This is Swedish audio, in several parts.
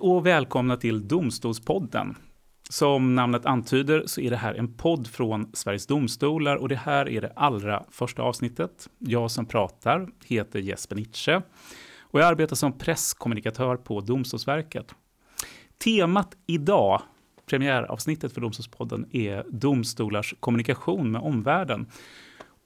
Hej och välkomna till Domstolspodden. Som namnet antyder så är det här en podd från Sveriges Domstolar och det här är det allra första avsnittet. Jag som pratar heter Jesper Nitsche och jag arbetar som presskommunikatör på Domstolsverket. Temat idag, premiäravsnittet för Domstolspodden, är domstolars kommunikation med omvärlden.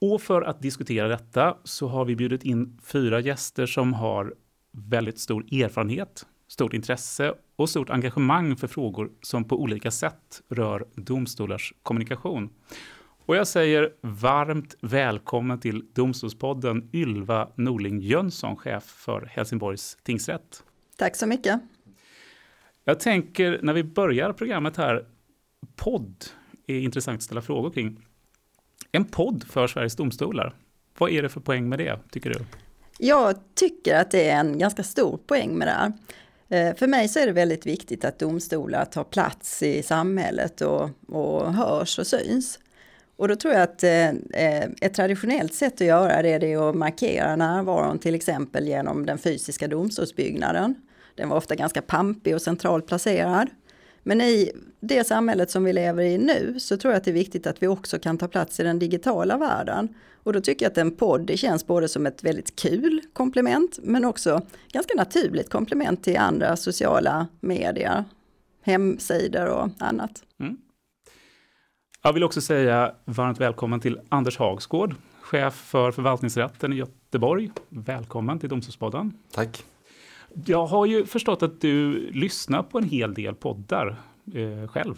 Och för att diskutera detta så har vi bjudit in fyra gäster som har väldigt stor erfarenhet stort intresse och stort engagemang för frågor som på olika sätt rör domstolars kommunikation. Och jag säger varmt välkommen till Domstolspodden Ylva Norling Jönsson, chef för Helsingborgs tingsrätt. Tack så mycket. Jag tänker när vi börjar programmet här, podd är intressant att ställa frågor kring. En podd för Sveriges domstolar, vad är det för poäng med det, tycker du? Jag tycker att det är en ganska stor poäng med det här. Eh, för mig så är det väldigt viktigt att domstolar tar plats i samhället och, och hörs och syns. Och då tror jag att eh, eh ett traditionellt sätt att göra det, det är att markera närvaron till exempel genom den fysiska domstolsbyggnaden. Den var ofta ganska pampig och centralt placerad. Men i det samhället som vi lever i nu så tror jag att det är viktigt att vi också kan ta plats i den digitala världen. Och då tycker jag att en podd det känns både som ett väldigt kul komplement men också ganska naturligt komplement till andra sociala medier, hemsidor och annat. Mm. Jag vill också säga varmt välkommen till Anders Hagsgård, chef för förvaltningsrätten i Göteborg. Välkommen till Domstolspodden. Tack. Jag har ju förstått att du lyssnar på en hel del poddar eh, själv.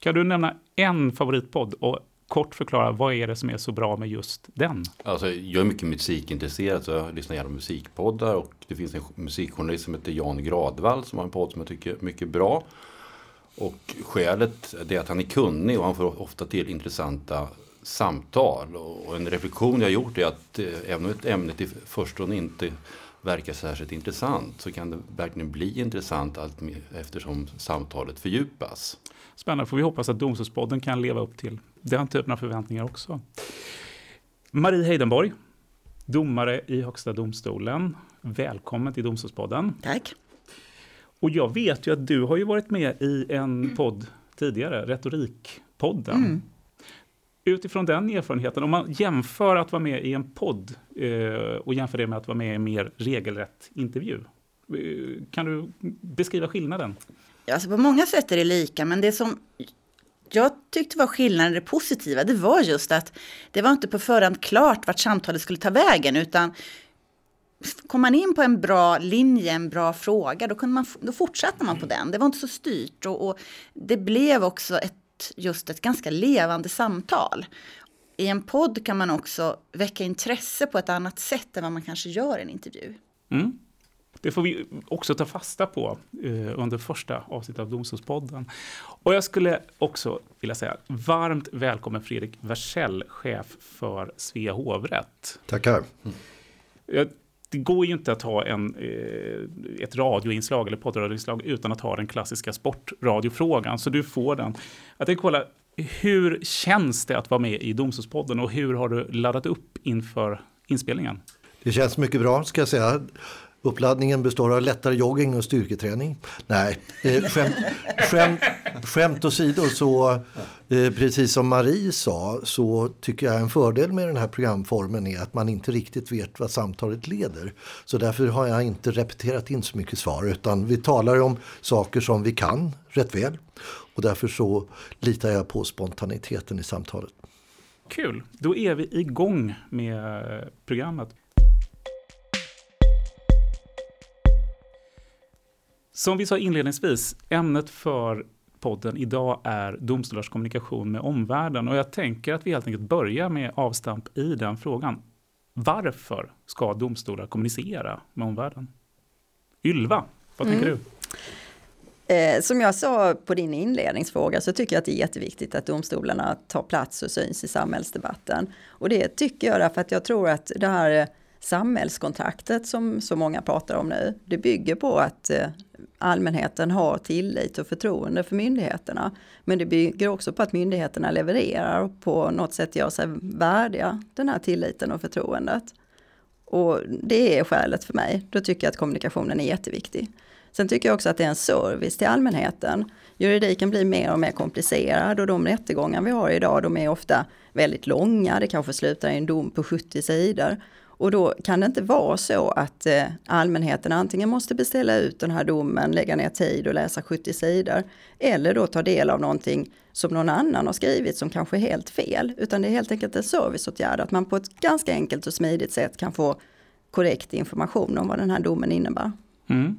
Kan du nämna en favoritpodd och kort förklara vad är det som är så bra med just den? Alltså, jag är mycket musikintresserad så jag lyssnar gärna på musikpoddar och det finns en musikjournalist som heter Jan Gradvall som har en podd som jag tycker är mycket bra. Och skälet är att han är kunnig och han får ofta till intressanta samtal. Och en reflektion jag gjort är att eh, även om ett ämne till förstone inte verkar särskilt intressant så kan det verkligen bli intressant allt eftersom samtalet fördjupas. Spännande, får vi hoppas att Domstolspodden kan leva upp till den typen av förväntningar också. Marie Heidenborg, domare i Högsta domstolen. Välkommen till Domstolspodden. Tack. Och jag vet ju att du har ju varit med i en podd tidigare, Retorikpodden. Mm utifrån den erfarenheten, om man jämför att vara med i en podd eh, och jämför det med att vara med i en mer regelrätt intervju. Eh, kan du beskriva skillnaden? Alltså på många sätt är det lika, men det som jag tyckte var skillnaden, det positiva, det var just att det var inte på förhand klart vart samtalet skulle ta vägen, utan kom man in på en bra linje, en bra fråga, då, kunde man, då fortsatte man på den. Det var inte så styrt och, och det blev också ett just ett ganska levande samtal. I en podd kan man också väcka intresse på ett annat sätt än vad man kanske gör i en intervju. Mm. Det får vi också ta fasta på eh, under första avsnittet av Domstolspodden. Och jag skulle också vilja säga varmt välkommen Fredrik Versell, chef för Svea hovrätt. Tackar. Jag det går ju inte att ha en, eh, ett radioinslag eller poddradioinslag utan att ha den klassiska sportradiofrågan. Så du får den. Jag tänkte kolla, hur känns det att vara med i Domstolspodden och hur har du laddat upp inför inspelningen? Det känns mycket bra ska jag säga. Uppladdningen består av lättare jogging och styrketräning. Nej, eh, skämt, skämt, skämt åsido så eh, precis som Marie sa så tycker jag en fördel med den här programformen är att man inte riktigt vet vad samtalet leder. Så därför har jag inte repeterat in så mycket svar utan vi talar om saker som vi kan rätt väl och därför så litar jag på spontaniteten i samtalet. Kul, då är vi igång med eh, programmet. Som vi sa inledningsvis, ämnet för podden idag är domstolars kommunikation med omvärlden och jag tänker att vi helt enkelt börjar med avstamp i den frågan. Varför ska domstolar kommunicera med omvärlden? Ylva, vad tänker mm. du? Eh, som jag sa på din inledningsfråga så tycker jag att det är jätteviktigt att domstolarna tar plats och syns i samhällsdebatten. Och det tycker jag därför att jag tror att det här samhällskontraktet som så många pratar om nu, det bygger på att eh, allmänheten har tillit och förtroende för myndigheterna. Men det bygger också på att myndigheterna levererar och på något sätt gör sig värdiga den här tilliten och förtroendet. Och det är skälet för mig. Då tycker jag att kommunikationen är jätteviktig. Sen tycker jag också att det är en service till allmänheten. Juridiken blir mer och mer komplicerad och de rättegångar vi har idag de är ofta väldigt långa, det kanske slutar i en dom på 70 sidor. Och då kan det inte vara så att eh, allmänheten antingen måste beställa ut den här domen, lägga ner tid och läsa 70 sidor, eller då ta del av någonting som någon annan har skrivit som kanske är helt fel, utan det är helt enkelt en serviceåtgärd, att man på ett ganska enkelt och smidigt sätt kan få korrekt information om vad den här domen innebär. Mm.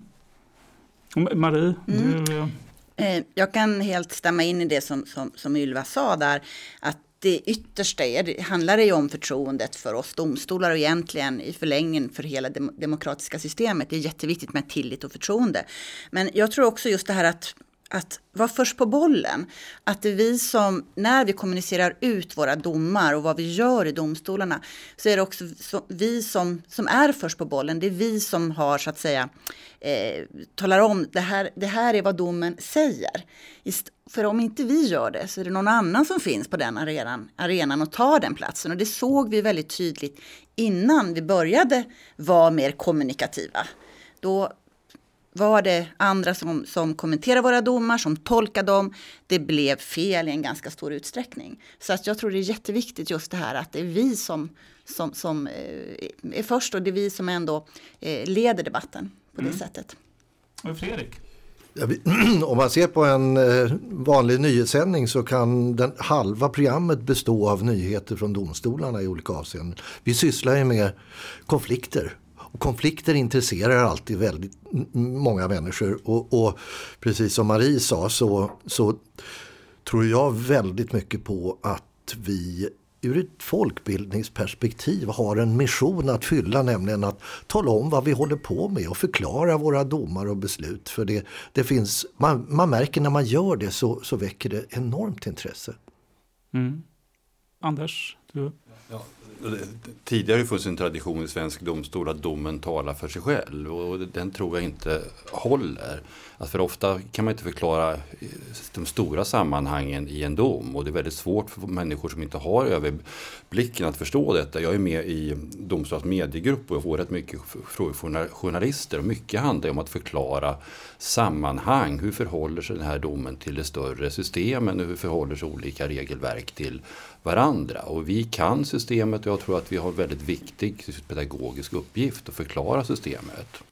Marie? Mm. Du... Eh, jag kan helt stämma in i det som, som, som Ylva sa där, att det yttersta är, det handlar det ju om förtroendet för oss domstolar och egentligen i förlängningen för hela det demokratiska systemet. Det är jätteviktigt med tillit och förtroende. Men jag tror också just det här att att vara först på bollen. Att det är vi som, när vi kommunicerar ut våra domar och vad vi gör i domstolarna, så är det också vi som, som är först på bollen. Det är vi som har så att säga, eh, talar om det här, det här är vad domen säger. För om inte vi gör det så är det någon annan som finns på den arenan, arenan och tar den platsen. Och det såg vi väldigt tydligt innan vi började vara mer kommunikativa. Då var det andra som, som kommenterade våra domar, som tolkade dem. Det blev fel i en ganska stor utsträckning. Så att jag tror det är jätteviktigt just det här att det är vi som, som, som eh, är först och det är vi som ändå eh, leder debatten på mm. det sättet. Och Fredrik? Om man ser på en eh, vanlig nyhetssändning så kan den halva programmet bestå av nyheter från domstolarna i olika avseenden. Vi sysslar ju med konflikter och konflikter intresserar alltid väldigt många människor. Och, och precis som Marie sa så, så tror jag väldigt mycket på att vi ur ett folkbildningsperspektiv har en mission att fylla, nämligen att tala om vad vi håller på med och förklara våra domar och beslut. För det, det finns, man, man märker när man gör det så, så väcker det enormt intresse. Mm. Anders, du? Ja, Tidigare har det funnits en tradition i svensk domstol att domen talar för sig själv och den tror jag inte håller. För ofta kan man inte förklara eh, de stora sammanhangen i en dom och det är väldigt svårt för människor som inte har överblicken att förstå detta. Jag är med i domstolens mediegrupp och jag får rätt mycket frågor från journalister och mycket handlar om att förklara sammanhang. Hur förhåller sig den här domen till det större systemen och hur förhåller sig olika regelverk till varandra. Och vi kan systemet och jag tror att vi har en väldigt viktig pedagogisk uppgift att förklara systemet.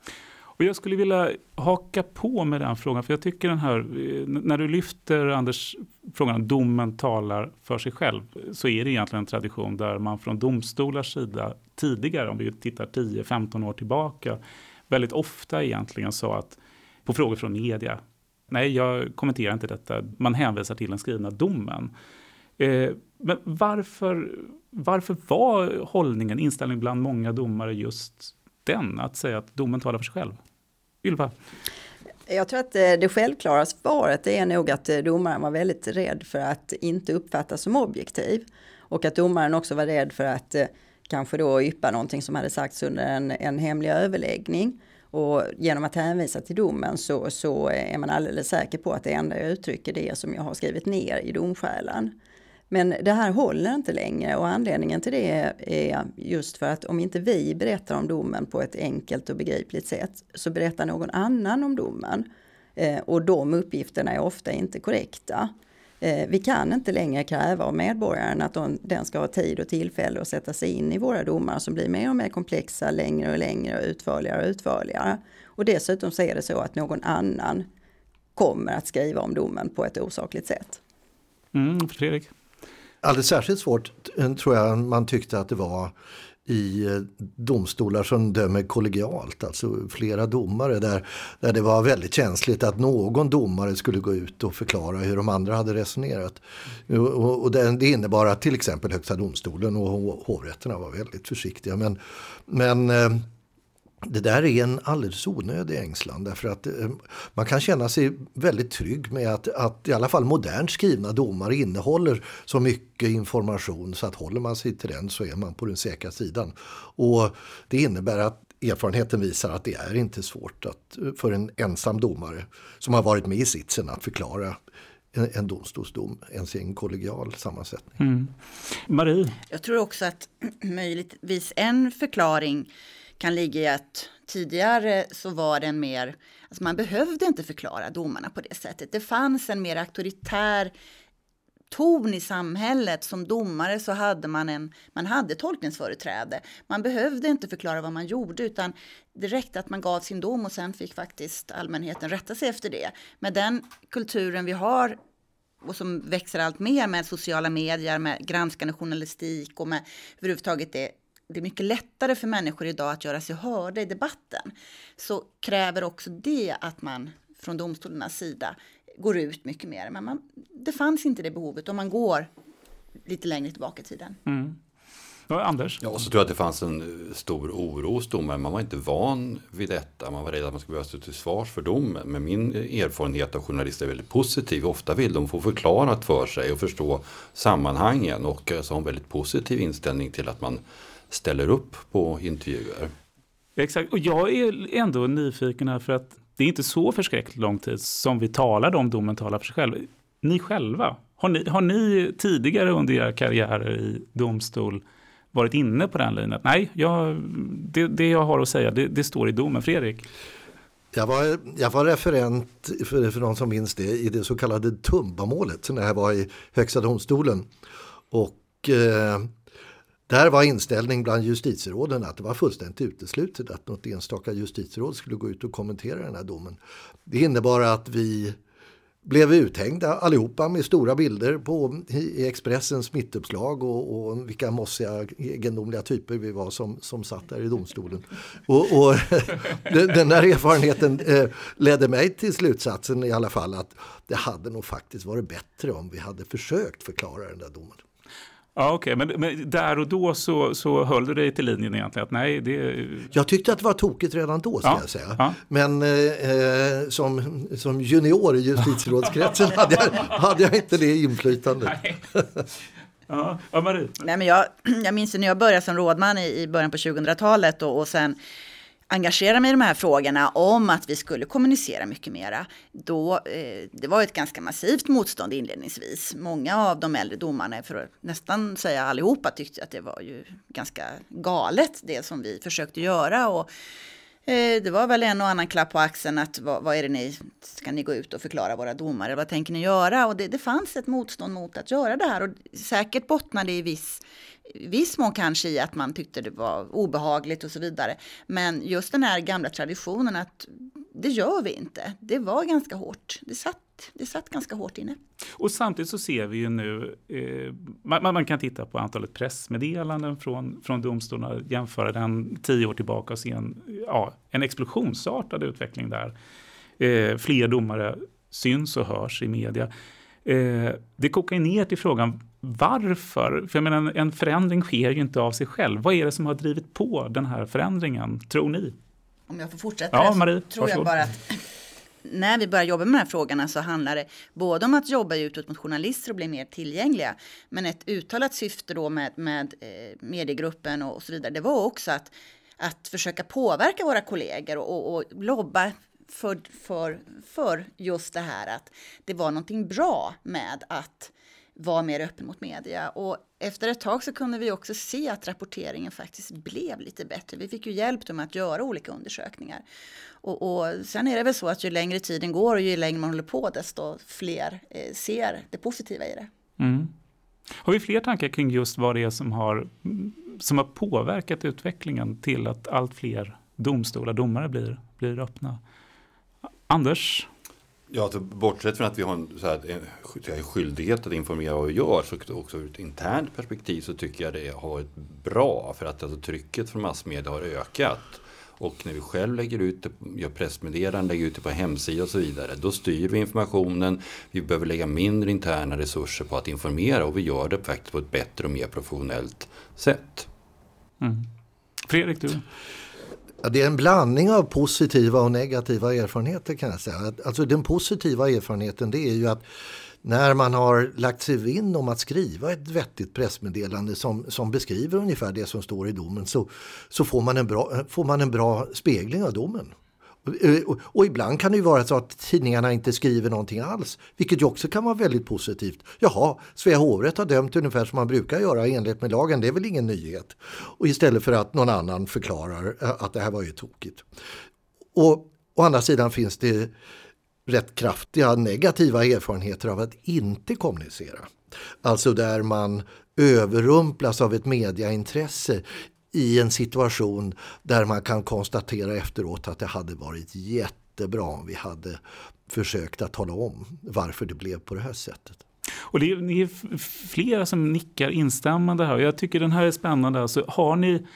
Och jag skulle vilja haka på med den frågan, för jag tycker den här, eh, när du lyfter Anders, frågan om domen talar för sig själv, så är det egentligen en tradition där man från domstolars sida tidigare, om vi tittar 10-15 år tillbaka, väldigt ofta egentligen sa att på frågor från media, nej jag kommenterar inte detta, man hänvisar till den skrivna domen. Eh, men varför, varför var hållningen, inställningen bland många domare just den, att säga att domen talar för sig själv? Ylva? Jag tror att eh, det självklara svaret är nog att eh, domaren var väldigt rädd för att inte uppfattas som objektiv. Och att domaren också var rädd för att eh, kanske då yppa någonting som hade sagts under en, en hemlig överläggning. Och genom att hänvisa till domen så, så är man alldeles säker på att det enda jag uttrycker det är som jag har skrivit ner i domskälen. Men det här håller inte längre och anledningen till det är just för att om inte vi berättar om domen på ett enkelt och begripligt sätt så berättar någon annan om domen. Eh, och de uppgifterna är ofta inte korrekta. Eh, vi kan inte längre kräva av medborgaren att den ska ha tid och tillfälle att sätta sig in i våra domar som blir mer och mer komplexa, längre och längre och utförligare och utförligare. Och dessutom så är det så att någon annan kommer att skriva om domen på ett osakligt sätt. Mm, Fredrik? Alldeles särskilt svårt eh, tror jag man tyckte att det var i eh, domstolar som dömer kollegialt, alltså flera domare där, där det var väldigt känsligt att någon domare skulle gå ut och förklara hur de andra hade resonerat. Och, och det, det innebar att till exempel Högsta domstolen och hovrätterna var väldigt försiktiga. Men, men eh, det där är en alldeles onödig ängslan därför att eh, man kan känna sig väldigt trygg med att, att i alla fall modernt skrivna domar innehåller så mycket information så att håller man sig till den så är man på den säkra sidan. Och det innebär att erfarenheten visar att det är inte svårt att, för en ensam domare som har varit med i sitsen att förklara en, en domstolsdom, ens i en kollegial sammansättning. Mm. Marie? Jag tror också att möjligtvis en förklaring kan ligga i att tidigare så var den mer, alltså man behövde inte förklara domarna på det sättet. Det fanns en mer auktoritär ton i samhället. Som domare så hade man, en, man hade tolkningsföreträde. Man behövde inte förklara vad man gjorde utan det räckte att man gav sin dom och sen fick faktiskt allmänheten rätta sig efter det. Med den kulturen vi har och som växer allt mer med sociala medier, med granskande journalistik och med överhuvudtaget det det är mycket lättare för människor idag att göra sig hörda i debatten. Så kräver också det att man från domstolarnas sida går ut mycket mer. Men man, det fanns inte det behovet om man går lite längre tillbaka i tiden. Mm. Ja, Anders? Ja, och så tror jag att det fanns en eh, stor oro hos domaren. Man var inte van vid detta. Man var rädd att man skulle behöva stå till svars för domen. Men min erfarenhet av journalister är väldigt positiv. Ofta vill de få förklarat för sig och förstå sammanhangen. Och så har en väldigt positiv inställning till att man ställer upp på intervjuer. Exakt, och jag är ändå nyfiken här för att det är inte så förskräckligt lång tid som vi talade om domen talar för sig själv. Ni själva, har ni, har ni tidigare under era karriärer i domstol varit inne på den linjen? Nej, jag, det, det jag har att säga, det, det står i domen. Fredrik? Jag var, jag var referent, för, för de som minns det, i det så kallade Tumbamålet när jag var i Högsta domstolen. Och eh, där var inställningen bland justitieråden att det var fullständigt uteslutet att något enstaka justitieråd skulle gå ut och kommentera den här domen. Det innebar att vi blev uthängda allihopa med stora bilder på, i Expressens mittuppslag och, och vilka mossiga egendomliga typer vi var som, som satt där i domstolen. Och, och den där erfarenheten eh, ledde mig till slutsatsen i alla fall att det hade nog faktiskt varit bättre om vi hade försökt förklara den där domen. Ja, okej, okay. men, men, där och då så, så höll du dig till linjen egentligen? Att nej, det... Jag tyckte att det var tokigt redan då, ska ja, jag säga. Ja. Men eh, som, som junior i justitierådskretsen hade, jag, hade jag inte det inflytandet. Ja, ja, Marie. Nej, men jag, jag minns när jag började som rådman i, i början på 2000-talet och, och sen engagera mig i de här frågorna om att vi skulle kommunicera mycket mera. Då, eh, det var ett ganska massivt motstånd inledningsvis. Många av de äldre domarna, för att nästan säga allihopa, tyckte att det var ju ganska galet det som vi försökte göra. Och, Eh, det var väl en och annan klapp på axeln att vad, vad, är det ni, ska ni gå ut och förklara våra domare, vad tänker ni göra? Och det, det fanns ett motstånd mot att göra det här och säkert bottnade i viss viss mån kanske i att man tyckte det var obehagligt och så vidare. Men just den här gamla traditionen att det gör vi inte. Det var ganska hårt. Det satt, det satt ganska hårt inne. Och samtidigt så ser vi ju nu, eh, man, man, kan titta på antalet pressmeddelanden från, från domstolarna, jämföra den tio år tillbaka och se en, ja, en explosionsartad utveckling där. Eh, fler domare syns och hörs i media. Eh, det kokar ner till frågan varför? För jag menar, en förändring sker ju inte av sig själv. Vad är det som har drivit på den här förändringen, tror ni? Om jag får fortsätta ja, Marie, tror jag bara att när vi börjar jobba med de här frågorna så handlar det både om att jobba utåt mot journalister och bli mer tillgängliga. Men ett uttalat syfte då med, med eh, mediegruppen och, och, så vidare, det var också att, att försöka påverka våra kollegor och, och, och lobba för, för, för just det här att det var någonting bra med att var mer öppen mot media. Och efter ett tag så kunde vi också se att rapporteringen faktiskt blev lite bättre. Vi fick ju hjälp med att göra olika undersökningar. Och, och sen är det väl så att ju längre tiden går och ju längre man håller på desto fler eh, ser det positiva i det. Mm. Har vi fler tankar kring just vad det är som har, som har påverkat utvecklingen till att allt fler domstolar, domare blir, blir öppna? Anders? Ja, alltså, bortsett från att vi har en, så här, en skyldighet att informera vad vi gör så också ur ett internt perspektiv så tycker jag det har varit bra för att alltså, trycket från massmedia har ökat. Och när vi själv lägger ut det, gör pressmeddelanden, lägger ut det på hemsida och så vidare, då styr vi informationen. Vi behöver lägga mindre interna resurser på att informera och vi gör det faktiskt på ett bättre och mer professionellt sätt. Mm. Fredrik, du? Ja, det är en blandning av positiva och negativa erfarenheter kan jag säga. Alltså den positiva erfarenheten det är ju att när man har lagt sig vinn om att skriva ett vettigt pressmeddelande som, som beskriver ungefär det som står i domen så, så får, man en bra, får man en bra spegling av domen. Och, och, ibland kan det ju vara så att tidningarna inte skriver någonting alls, vilket ju också kan vara väldigt positivt. Jaha, Svea hovrätt har dömt ungefär som man brukar göra i enlighet med lagen, det är väl ingen nyhet. Och istället för att någon annan förklarar eh, att det här var ju tokigt. Och å andra sidan finns det rätt kraftiga negativa erfarenheter av att inte kommunicera. Alltså där man överrumplas av ett mediaintresse i en situation där man kan konstatera efteråt att det hade varit jättebra om vi hade försökt att tala om varför det blev på det här sättet. Och det är, det är flera som nickar instämmande här. Jag tycker den här är spännande. Alltså, har ni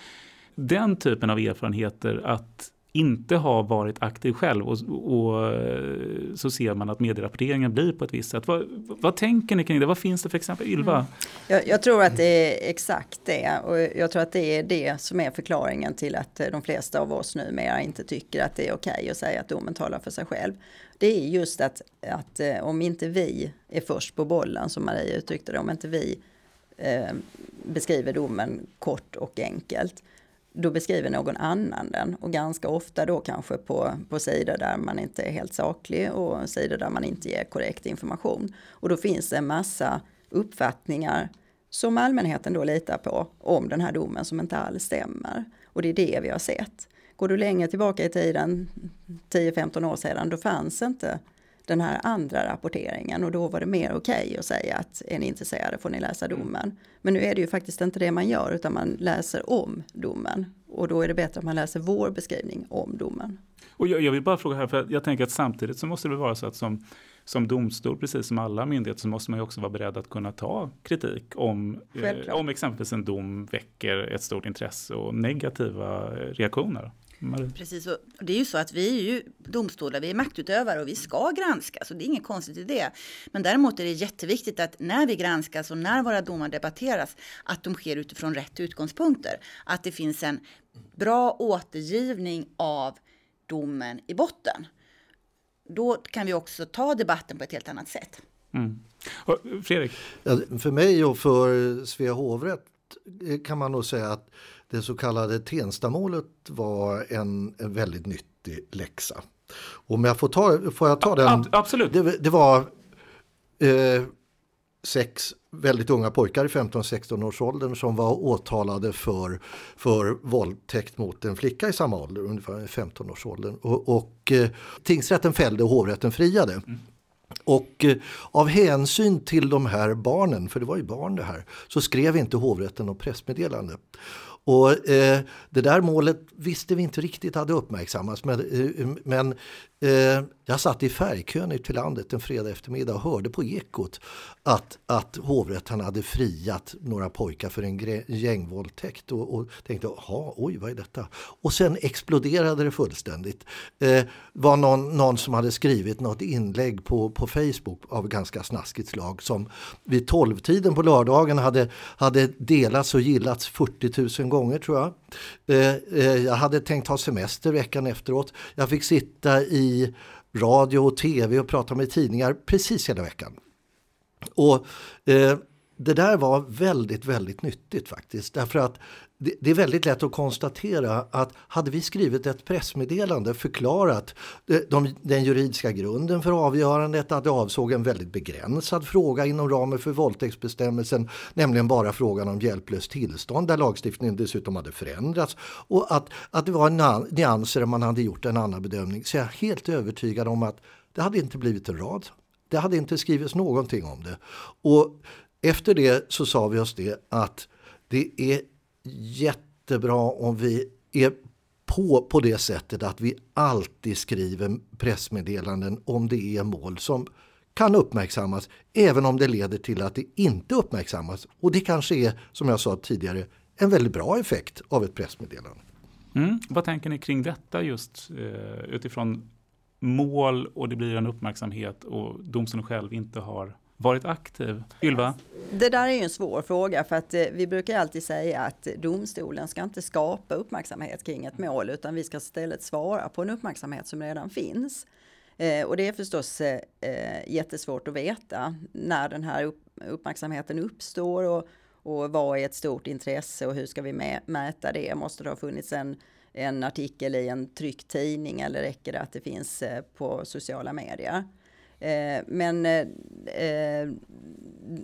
den typen av erfarenheter att inte har varit aktiv själv och, och, eh, så ser man att medierapporteringen blir på ett visst sätt. Vad, vad tänker ni kring det? Vad finns det för exempel? Ylva? Mm. Jag, jag, tror att det är exakt det och jag tror att det är det som är förklaringen till att eh, de flesta av oss numera inte tycker att det är okej okay att säga att domen talar för sig själv. Det är just att, att eh, om inte vi är först på bollen som Maria uttryckte det, om inte vi eh, beskriver domen kort och enkelt då beskriver någon annan den och ganska ofta då kanske på, på sidor där man inte är helt saklig och sidor där man inte ger korrekt information. Och då finns det en massa uppfattningar som allmänheten då litar på om den här domen som inte alls stämmer. Och det är det vi har sett. Går du längre tillbaka i tiden, 10-15 år sedan, då fanns inte den här andra rapporteringen och då var det mer okej okay att säga att är ni intresserade får ni läsa mm. domen. Men nu är det ju faktiskt inte det man gör utan man läser om domen och då är det bättre att man läser vår beskrivning om domen. Och jag, jag vill bara fråga här, för jag tänker att samtidigt så måste det vara så att som, som domstol, precis som alla myndigheter, så måste man ju också vara beredd att kunna ta kritik om, eh, om exempelvis en dom väcker ett stort intresse och negativa reaktioner. Marie. Precis, och det är ju så att vi är ju domstolar, vi är maktutövare och vi ska granskas och det är inget konstigt i det. Men däremot är det jätteviktigt att när vi granskas och när våra domar debatteras, att de sker utifrån rätt utgångspunkter. Att det finns en bra återgivning av domen i botten. Då kan vi också ta debatten på ett helt annat sätt. Mm. Fredrik? Ja, för mig och för Svea hovrätt kan man nog säga att det så kallade Tenstamålet var en, en väldigt nyttig läxa. Om jag får ta, får jag ta den? Absolut. Det, det var eh, sex väldigt unga pojkar i 15-16 års åldern som var åtalade för, för våldtäkt mot en flicka i samma ålder, ungefär 15 års åldern. Och, och eh, tingsrätten fällde och hovrätten friade. Mm. Och eh, av hänsyn till de här barnen, för det var ju barn det här, så skrev inte hovrätten något pressmeddelande. Och eh, det där målet visste vi inte riktigt hade uppmärksammats. Men, eh, men Eh, jag satt i färgkön ut till landet en fredag eftermiddag och hörde på Ekot att, att hovrätten hade friat några pojkar för en gängvåldtäkt och, och tänkte, oj vad är detta? Och sen exploderade det fullständigt. Eh, var någon, någon som hade skrivit något inlägg på, på Facebook av ganska snaskigt slag som vid tolvtiden på lördagen hade, hade delats och gillats 40 000 gånger tror jag. Eh, eh, jag hade tänkt ha semester veckan efteråt. Jag fick sitta i radio och tv och prata med tidningar precis hela veckan. Och eh, det där var väldigt, väldigt nyttigt faktiskt. Därför att det, det, är väldigt lätt att konstatera att hade vi skrivit ett pressmeddelande förklarat eh, de, den juridiska grunden för avgörandet att det avsåg en väldigt begränsad fråga inom ramen för våldtäktsbestämmelsen, nämligen bara frågan om hjälplöst tillstånd där lagstiftningen dessutom hade förändrats och att, att det var nyanser där man hade gjort en annan bedömning så jag är helt övertygad om att det hade inte blivit en rad. Det hade inte skrivits någonting om det. Och efter det så sa vi oss det att det är jättebra om vi är på, på det sättet att vi alltid skriver pressmeddelanden om det är mål som kan uppmärksammas även om det leder till att det inte uppmärksammas. Och det kanske är, som jag sa tidigare, en väldigt bra effekt av ett pressmeddelande. Mm. Vad tänker ni kring detta just eh, utifrån mål och det blir en uppmärksamhet och domstolen själv inte har varit aktiv? Ylva? Det där är ju en svår fråga för att eh, vi brukar alltid säga att domstolen ska inte skapa uppmärksamhet kring ett mål utan vi ska istället svara på en uppmärksamhet som redan finns. Eh, och det är förstås eh, jättesvårt att veta när den här uppmärksamheten uppstår och, och vad är ett stort intresse och hur ska vi mäta det? Måste det ha funnits en en artikel i en tryckt tidning eller räcker det att det finns på sociala medier? Eh, men eh,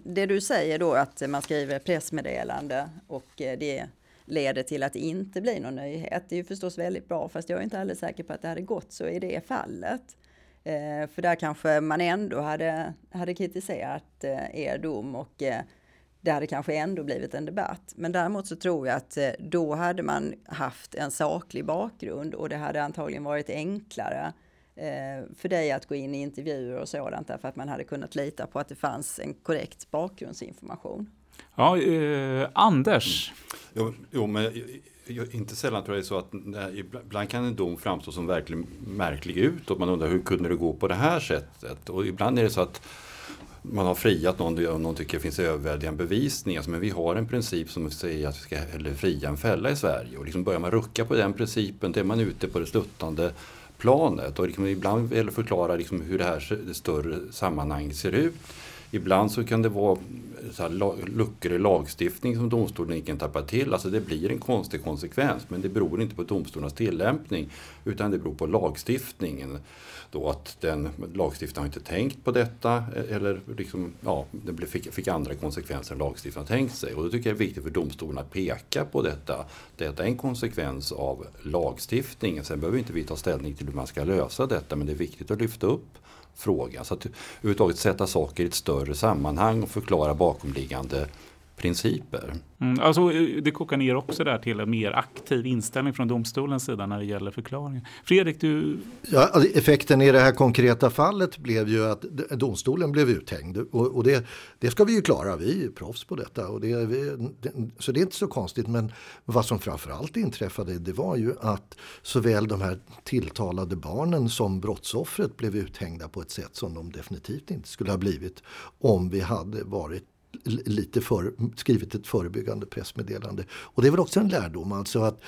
det du säger då att man skriver pressmeddelande och eh, det leder till att det inte blir någon nyhet. Det är ju förstås väldigt bra, fast jag är inte alldeles säker på att det hade gått så i det fallet. Eh, för där kanske man ändå hade, hade kritiserat er dom och det hade kanske ändå blivit en debatt. Men däremot så tror jag att då hade man haft en saklig bakgrund och det hade antagligen varit enklare Eh, för dig att gå in i intervjuer och sådant därför att man hade kunnat lita på att det fanns en korrekt bakgrundsinformation. Ja, eh, Anders. Jo, jo, men inte sällan tror jag det är så att nej, ibland kan en dom framstå som verkligen märklig ut och man undrar hur kunde det gå på det här sättet? Och ibland är det så att man har friat någon och någon tycker det finns överväldigande bevisning. Alltså, men vi har en princip som säger att vi ska fria en fälla i Sverige. Och liksom börjar man rucka på den principen då är man ute på det sluttande planet. Och liksom ibland vill förklara liksom hur det här det större sammanhanget ser ut. Ibland så kan det vara så här, luckor i lagstiftning som domstolen inte kan tappa till. Alltså det blir en konstig konsekvens men det beror inte på domstolarnas tillämpning utan det beror på lagstiftningen då att den lagstiftaren har inte tänkt på detta eh, eller liksom, ja, det fick, fick andra konsekvenser än lagstiftaren tänkt sig. Och då tycker jag det är viktigt för domstolen att peka på detta. Detta är en konsekvens av lagstiftningen. Sen behöver inte vi ta ställning till hur man ska lösa detta men det är viktigt att lyfta upp frågan. Så att överhuvudtaget sätta saker i ett större sammanhang och förklara bakomliggande principer. Mm, alltså, eh, det kokar ner också där till en mer aktiv inställning från domstolens sida när det gäller förklaringen. Fredrik, du... Ja, alltså, effekten i det här konkreta fallet blev ju att domstolen blev uthängd och, och det, det, ska vi ju klara, vi är proffs på detta. Och det, vi, det, så det är inte så konstigt men vad som framförallt inträffade det var ju att såväl de här tilltalade barnen som brottsoffret blev uthängda på ett sätt som de definitivt inte skulle ha blivit om vi hade varit lite för, skrivit ett förebyggande pressmeddelande. Och det är väl också en lärdom alltså att,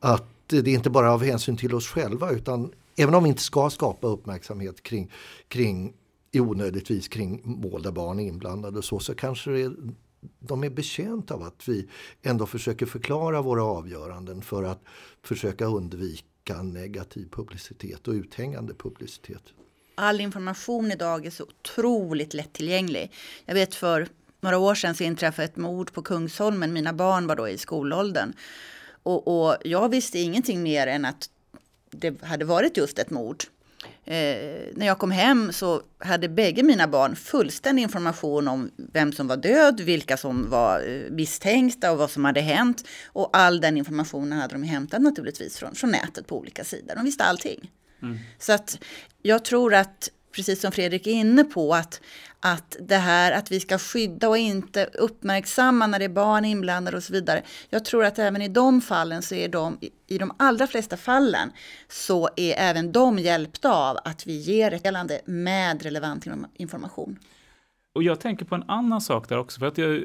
att det är inte bara av hänsyn till oss själva utan även om vi inte ska skapa uppmärksamhet kring, kring onödigtvis kring mål där barn är inblandade så, så kanske det är, de är betjänta av att vi ändå försöker förklara våra avgöranden för att försöka undvika negativ publicitet och uthängande publicitet. All information idag är så otroligt lättillgänglig. Jag vet för några år sedan så inträffade ett mord på Kungsholmen. Mina barn var då i skolåldern. Och, och jag visste ingenting mer än att det hade varit just ett mord. Eh, när jag kom hem så hade bägge mina barn fullständig information om vem som var död, vilka som var eh, misstänkta och vad som hade hänt. Och all den informationen hade de hämtat naturligtvis från, från nätet på olika sidor. De visste allting. Mm. Så att jag tror att precis som Fredrik är inne på, att, att det här att vi ska skydda och inte uppmärksamma när det är barn inblandade och så vidare. Jag tror att även i de fallen så är de, i de allra flesta fallen, så är även de hjälpta av att vi ger ett gällande med relevant information. Och jag tänker på en annan sak där också, för att jag,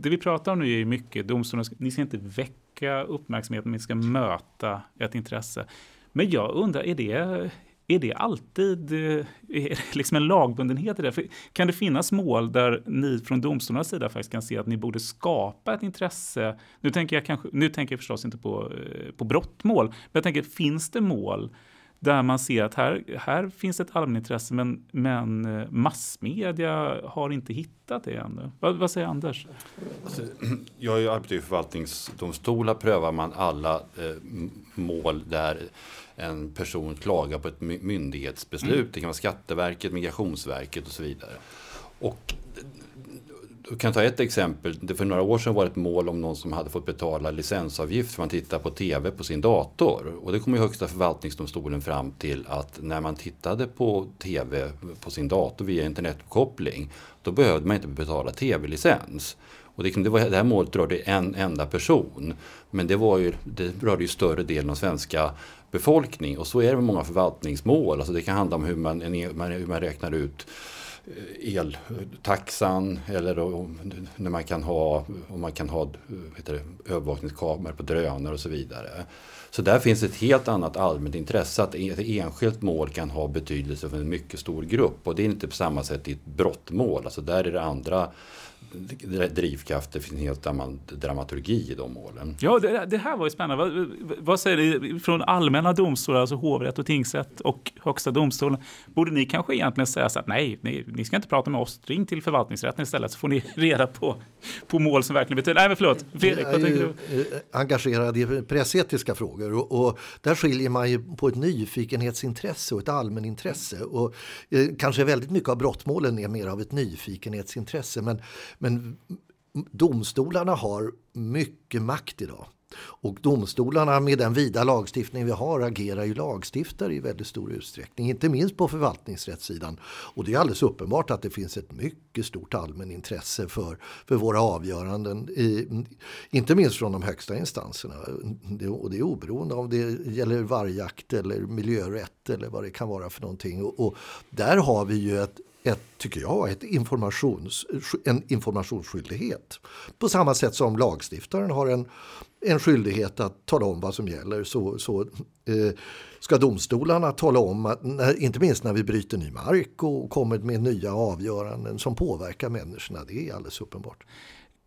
det vi pratar om nu är ju mycket domstolen, ni ska inte väcka uppmärksamhet, men ni ska möta ett intresse. Men jag undrar, är det, är det alltid eh, är det liksom en lagbundenhet i det? För kan det finnas mål där ni från domstolarnas sida faktiskt kan se att ni borde skapa ett intresse? Nu tänker jag, kanske, nu tänker jag förstås inte på, eh, på brottmål, men jag tänker, finns det mål där man ser att här, här finns ett allmänintresse men, men eh, massmedia har inte hittat det ännu. Vad, vad säger Anders? Alltså, jag arbetar i förvaltningsdomstolar prövar man alla eh, mål där en person klagar på ett myndighetsbeslut. Mm. Det kan vara Skatteverket, Migrationsverket och så vidare. Och jag kan ta ett exempel. Det för några år sedan var ett mål om någon som hade fått betala licensavgift för att man tittar på tv på sin dator. Och det kom ju Högsta förvaltningsdomstolen fram till att när man tittade på tv på sin dator via internetuppkoppling då behövde man inte betala tv-licens. Och det, det, var, det här målet rörde en enda person. Men det, var ju, det rörde ju större delen av svenska befolkning. Och så är det med många förvaltningsmål. Alltså det kan handla om hur man, hur man räknar ut eh, eltaxan eller när man kan ha, om man kan ha eh, det, övervakningskameror på drönare och så vidare. Så där finns ett helt annat allmänt intresse att ett enskilt mål kan ha betydelse för en mycket stor grupp och det är inte på samma sätt i ett brottmål. Alltså där är det andra drivkraft, det finns en helt annan dramaturgi i de målen. Ja, det, det här var ju spännande. Vad, vad, säger ni från allmänna domstolar, alltså hovrätt och tingsrätt och högsta domstolen? Borde ni kanske egentligen säga så att nej, ni, ni ska inte prata med oss, ring till förvaltningsrätten istället så får ni reda på, på mål som verkligen betyder... Nej, men förlåt, Fredrik, vad tänker du? Eh, engagerad i pressetiska frågor och, och, där skiljer man ju på ett nyfikenhetsintresse och ett allmänintresse. Och eh, kanske väldigt mycket av brottmålen är mer av ett nyfikenhetsintresse men men men domstolarna har mycket makt idag. Och domstolarna med den vida lagstiftning vi har agerar ju lagstiftare i väldigt stor utsträckning. Inte minst på förvaltningsrättssidan. Och det är alldeles uppenbart att det finns ett mycket stort allmänintresse för, för våra avgöranden. I, inte minst från de högsta instanserna. Det, och det är oberoende om det gäller vargjakt eller miljörätt eller vad det kan vara för någonting. Och, och där har vi ju ett ett, tycker jag, ett informations, en informationsskyldighet. På samma sätt som lagstiftaren har en, en skyldighet att tala om vad som gäller så, så eh, ska domstolarna tala om, att, när, inte minst när vi bryter ny mark och kommer med nya avgöranden som påverkar människorna. Det är alldeles uppenbart.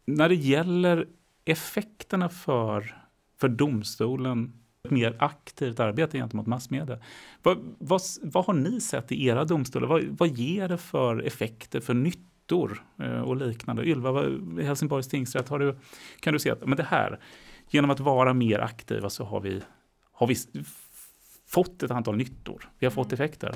När det gäller effekterna för, för domstolen ett mer aktivt arbete gentemot massmedia. Vad, vad, vad har ni sett i era domstolar? Vad, vad ger det för effekter, för nyttor eh, och liknande? Ylva, vad, Helsingborgs tingsrätt, har du, kan du se att men det här, genom att vara mer aktiva så har vi, har vi fått ett antal nyttor. Vi har fått effekter.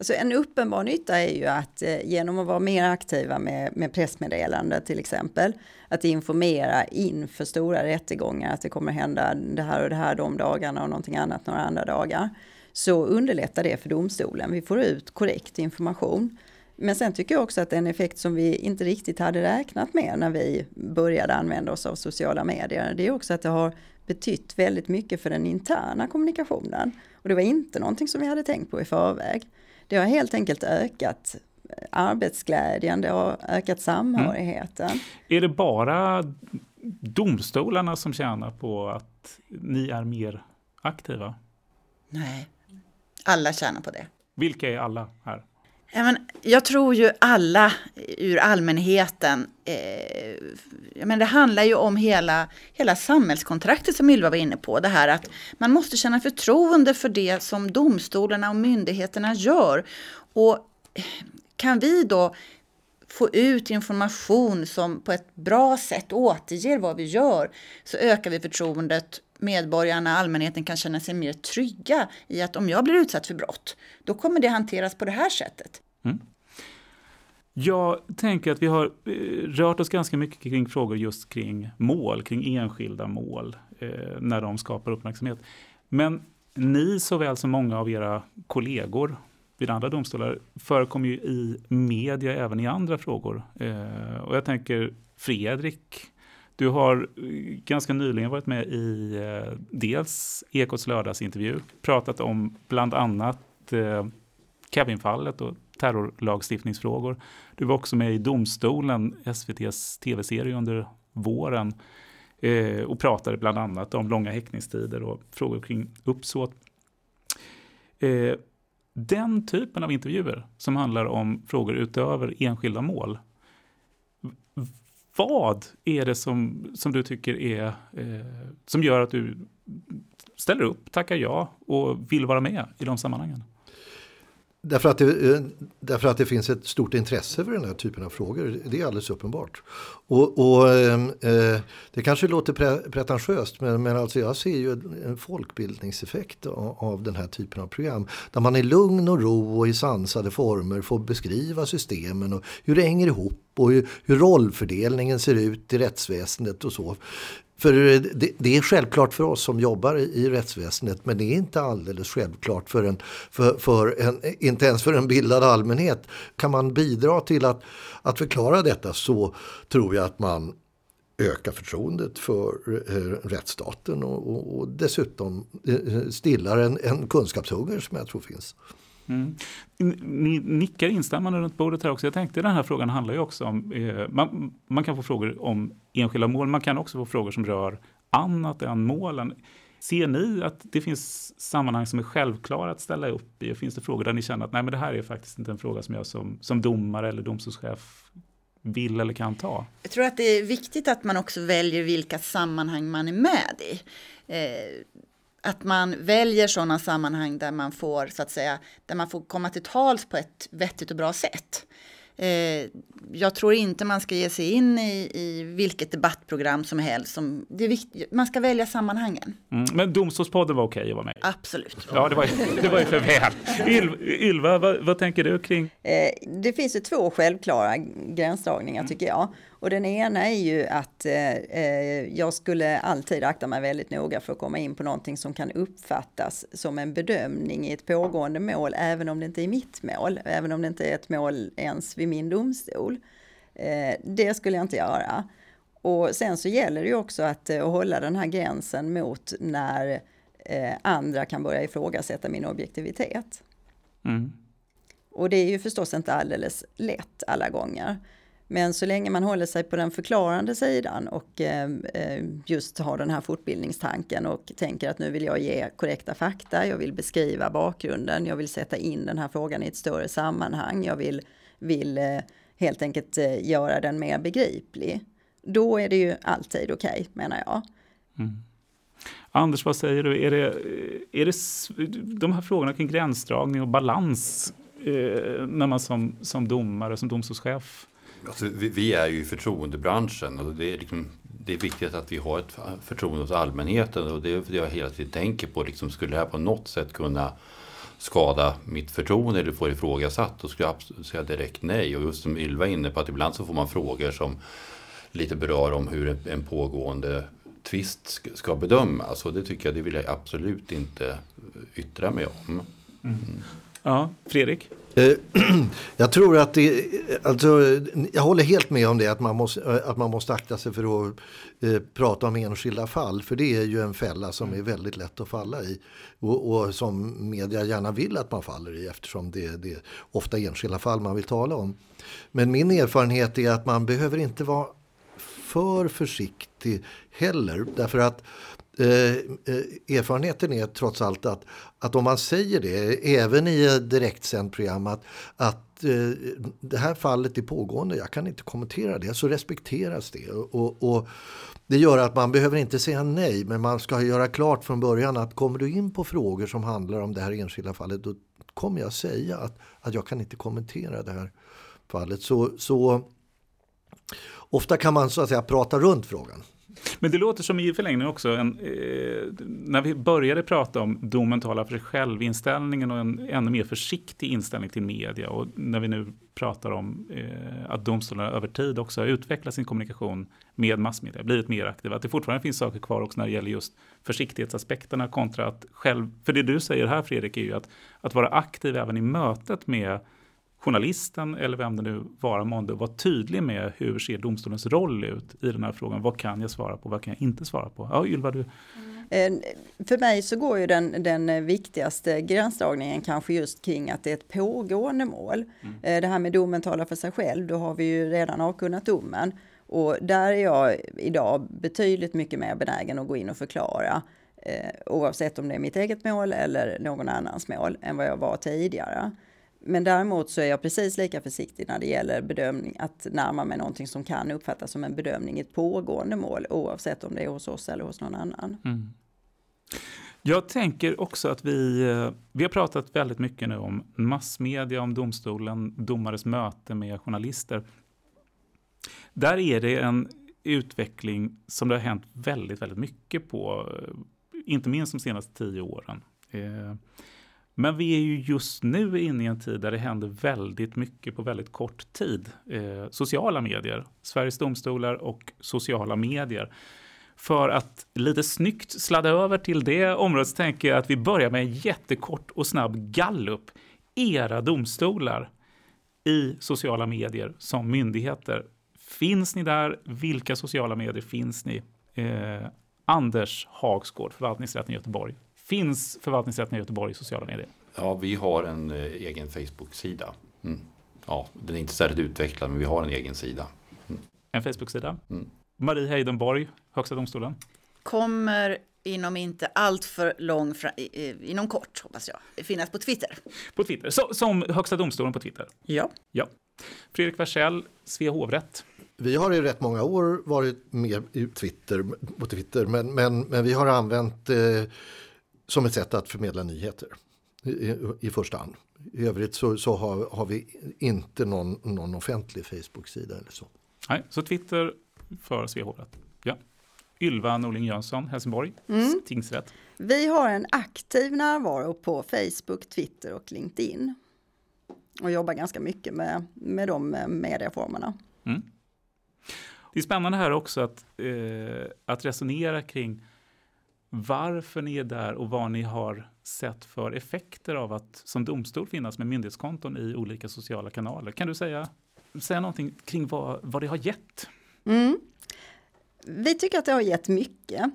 Alltså en uppenbar nytta är ju att eh, genom att vara mer aktiva med, med pressmeddelande till exempel, att informera inför stora rättegångar att det kommer hända det här och det här de dagarna och någonting annat några andra dagar, så underlättar det för domstolen. Vi får ut korrekt information. Men sen tycker jag också att en effekt som vi inte riktigt hade räknat med när vi började använda oss av sociala medier, det är också att det har betytt väldigt mycket för den interna kommunikationen. Och det var inte någonting som vi hade tänkt på i förväg. Det har helt enkelt ökat arbetsglädjen, det har ökat samhörigheten. Mm. Är det bara domstolarna som tjänar på att ni är mer aktiva? Nej, alla tjänar på det. Vilka är alla här? Ja, men jag tror ju alla ur allmänheten, eh, ja, men det handlar ju om hela, hela samhällskontraktet som Ylva var inne på. Det här att man måste känna förtroende för det som domstolarna och myndigheterna gör. Och kan vi då få ut information som på ett bra sätt återger vad vi gör så ökar vi förtroendet medborgarna, allmänheten kan känna sig mer trygga i att om jag blir utsatt för brott, då kommer det hanteras på det här sättet. Mm. Jag tänker att vi har eh, rört oss ganska mycket kring frågor just kring mål, kring enskilda mål, eh, när de skapar uppmärksamhet. Men ni såväl som många av era kollegor vid andra domstolar förekommer ju i media även i andra frågor. Eh, och jag tänker Fredrik, du har eh, ganska nyligen varit med i eh, dels Ekots lördagsintervju, pratat om bland annat eh, Kevinfallet och terrorlagstiftningsfrågor. Du var också med i Domstolen, SVTs tv-serie under våren eh, och pratade bland annat om långa häktningstider och frågor kring uppsåt. Eh, den typen av intervjuer som handlar om frågor utöver enskilda mål. Vad är det som, som du tycker är eh, som gör att du ställer upp, tackar ja och vill vara med i de sammanhangen? Därför att, det, eh, därför att det finns ett stort intresse för den här typen av frågor. Det är alldeles uppenbart. Och, och ehm, eh, Det kanske låter pre, pretentiöst men, men alltså jag ser ju en folkbildningseffekt av, av, den här typen av program. Där man i lugn och ro och i sansade former får beskriva systemen och hur det hänger ihop och hur, hur rollfördelningen ser ut i rättsväsendet och så. För eh, det, det, är självklart för oss som jobbar i, i rättsväsendet men det är inte alldeles självklart för en, för, för en, inte ens för en bildad allmänhet. Kan man bidra till att, att förklara detta så tror jag att man ökar förtroendet för eh, rättsstaten och, och, och dessutom eh, eh stillar en, en kunskapshunger som jag tror finns. Mm. Ni nickar instämmande runt bordet här också. Jag tänkte den här frågan handlar ju också om, eh, man, man, kan få frågor om enskilda mål, man kan också få frågor som rör annat än målen. Ser ni att det finns sammanhang som är självklara att ställa upp i? Finns det frågor där ni känner att nej, men det här är faktiskt inte en fråga som jag som, som domare eller domstolschef vill eller kan ta? Jag tror att det är viktigt att man också väljer vilka sammanhang man är med i. Eh, att man väljer sådana sammanhang där man får så att säga, där man får komma till tals på ett vettigt och bra sätt. Eh, jag tror inte man ska ge sig in i, i vilket debattprogram som helst. Som, det är viktigt, man ska välja sammanhangen. Mm, men Domstolspodden var okej att vara med? Absolut. Ja, det var, det var ju för väl. Ylva, vad, vad, tänker du kring? Eh, det finns ju två självklara gränsdragningar tycker jag. Och den ena är ju att eh, eh, jag skulle alltid akta mig väldigt noga för att komma in på någonting som kan uppfattas som en bedömning i ett pågående mål, även om det inte är mitt mål, även om det inte är ett mål ens vid min domstol. Eh, det skulle jag inte göra. Och sen så gäller det ju också att, eh, att hålla den här gränsen mot när eh, andra kan börja ifrågasätta min objektivitet. Mm. Och det är ju förstås inte alldeles lätt alla gånger. Men så länge man håller sig på den förklarande sidan och eh, eh, just har den här fortbildningstanken och tänker att nu vill jag ge korrekta fakta, jag vill beskriva bakgrunden, jag vill sätta in den här frågan i ett större sammanhang, jag vill, vill eh, helt enkelt göra den mer begriplig. Då är det ju alltid okej, okay, menar jag. Mm. Anders, vad säger du? Är det, är det de här frågorna kring gränsdragning och balans eh, när man som, som domare, som domstolschef Alltså, vi, vi, är ju i förtroendebranschen och det är, liksom, det är viktigt att vi har ett förtroende hos allmänheten och det är det jag hela tiden tänker på. Liksom, skulle det här på något sätt kunna skada mitt förtroende eller få ifrågasatt då skulle jag säga direkt nej. Och just som Ylva är inne på att ibland så får man frågor som lite berör om hur en pågående tvist ska bedömas. Och det tycker jag, det vill jag absolut inte yttra mig om. Mm. Ja, Fredrik? Eh, jag tror att det, alltså, jag håller helt med om det att man måste, eh, att man måste akta sig för att eh, prata om enskilda fall. För det är ju en fälla som är väldigt lätt att falla i. Och, och som media gärna vill att man faller i eftersom det, det är ofta enskilda fall man vill tala om. Men min erfarenhet är att man behöver inte vara för försiktig heller. Därför att Eh, eh, erfarenheten är trots allt att, att om man säger det, även i ett direktsänt program, att, att eh, det här fallet är pågående, jag kan inte kommentera det, så respekteras det. Och, och, det gör att man behöver inte säga nej, men man ska göra klart från början att kommer du in på frågor som handlar om det här enskilda fallet, då kommer jag säga att, att jag kan inte kommentera det här fallet. Så, så ofta kan man så att säga prata runt frågan. Men det låter som i förlängningen också, en, eh, när vi började prata om domen talar för sig själv, inställningen och en ännu mer försiktig inställning till media och när vi nu pratar om eh, att domstolarna över tid också har utvecklat sin kommunikation med massmedia, blivit mer aktiva, att det fortfarande finns saker kvar också när det gäller just försiktighetsaspekterna kontra att själv, för det du säger här Fredrik är ju att, att vara aktiv även i mötet med journalisten eller vem det nu vara månde vara tydlig med hur ser domstolens roll ut i den här frågan. Vad kan jag svara på? Vad kan jag inte svara på? Ja, Ylva, du. Mm. För mig så går ju den, den viktigaste gränsdragningen kanske just kring att det är ett pågående mål. Mm. Eh, det här med domen talar för sig själv, då har vi ju redan avkunnat domen. Och där är jag idag betydligt mycket mer benägen att gå in och förklara eh, oavsett om det är mitt eget mål eller någon annans mål än vad jag var tidigare. Men däremot så är jag precis lika försiktig när det gäller bedömning, att närma mig någonting som kan uppfattas som en bedömning i ett pågående mål, oavsett om det är hos oss eller hos någon annan. Mm. Jag tänker också att vi, eh, vi har pratat väldigt mycket nu om massmedia, om domstolen, domares möte med journalister. Där är det en utveckling som det har hänt väldigt, väldigt mycket på, eh, inte minst de senaste tio åren. Eh, men vi är ju just nu inne i en tid där det händer väldigt mycket på väldigt kort tid. Eh, sociala medier, Sveriges domstolar och sociala medier. För att lite snyggt sladda över till det området så tänker jag att vi börjar med en jättekort och snabb gallup. Era domstolar i sociala medier som myndigheter. Finns ni där? Vilka sociala medier finns ni? Eh, Anders Hagsgård, förvaltningsrätten i Göteborg. Finns förvaltningsrätten i Göteborg i sociala medier? Ja, vi har en eh, egen Facebook-sida. Mm. Ja, den är inte särskilt utvecklad, men vi har en egen sida. Mm. En Facebook-sida. Mm. Marie Heidenborg, Högsta domstolen. Kommer inom inte allt för lång, inom kort hoppas jag, finnas på Twitter. På Twitter, Så, som Högsta domstolen på Twitter? Ja. Ja, Fredrik Wersäll, Svea hovrätt. Vi har i rätt många år varit med i Twitter, på Twitter men, men, men vi har använt eh, som ett sätt att förmedla nyheter i, i första hand. I övrigt så, så har, har, vi inte någon, någon offentlig Facebook-sida eller så. Nej, så Twitter för Svea hovrätt. Ja. Ylva Norling Jönsson, Helsingborg, Mm. tingsrätt. Vi har en aktiv närvaro på Facebook, Twitter och LinkedIn. Och jobbar ganska mycket med, med de eh, medieformerna. Mm. Det är spännande här också att, eh, att resonera kring varför ni är där och vad ni har sett för effekter av att som domstol finnas med myndighetskonton i olika sociala kanaler. Kan du säga, säga någonting kring vad, vad det har gett? Mm. Vi tycker att det har gett mycket.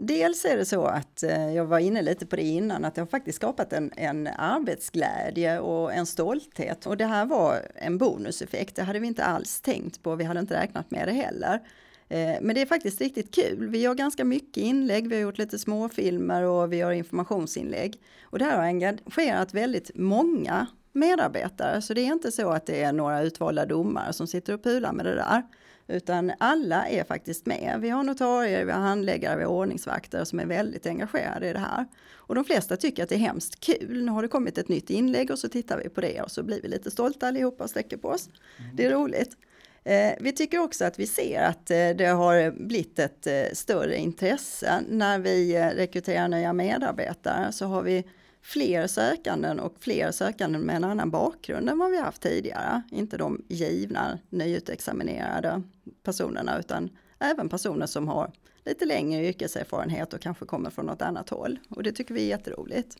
Dels är det så att eh, jag var inne lite på det innan, att det har faktiskt skapat en, en arbetsglädje och en stolthet. Och det här var en bonuseffekt, det hade vi inte alls tänkt på, vi hade inte räknat med det heller. Eh, men det är faktiskt riktigt kul. Vi gör ganska mycket inlägg, vi har gjort lite småfilmer och vi gör informationsinlägg. Och det här har engagerat väldigt många medarbetare, så det är inte så att det är några utvalda domare som sitter och pular med det där. Utan alla är faktiskt med. Vi har notarier, vi har handläggare, vi har ordningsvakter som är väldigt engagerade i det här. Och de flesta tycker att det är hemskt kul. Nu har det kommit ett nytt inlägg och så tittar vi på det och så blir vi lite stolta allihopa och sträcker på oss. Det är roligt. Eh, vi tycker också att vi ser att eh, det har blivit ett eh, större intresse. När vi rekryterar nya medarbetare så har vi fler sökanden och fler sökanden med en annan bakgrund än vad vi haft tidigare. Inte de givna nyutexaminerade personerna utan även personer som har lite längre yrkeserfarenhet och kanske kommer från något annat håll. Och det tycker vi är jätteroligt.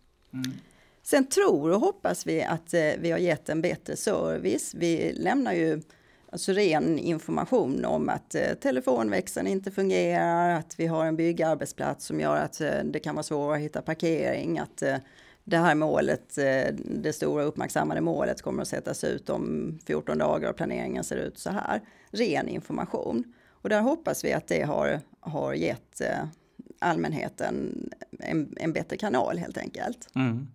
Sen tror och hoppas vi att vi har gett en bättre service. Vi lämnar ju alltså ren information om att eh, telefonväxeln inte fungerar, att vi har en byggarbetsplats som gör att eh, det kan vara svårt att hitta parkering, att eh, det här målet, eh, det stora uppmärksammade målet kommer att sättas ut om 14 dagar och planeringen ser ut så här. Ren information. Och där hoppas vi att det har, har gett eh, allmänheten en, en bättre kanal helt enkelt. Mm.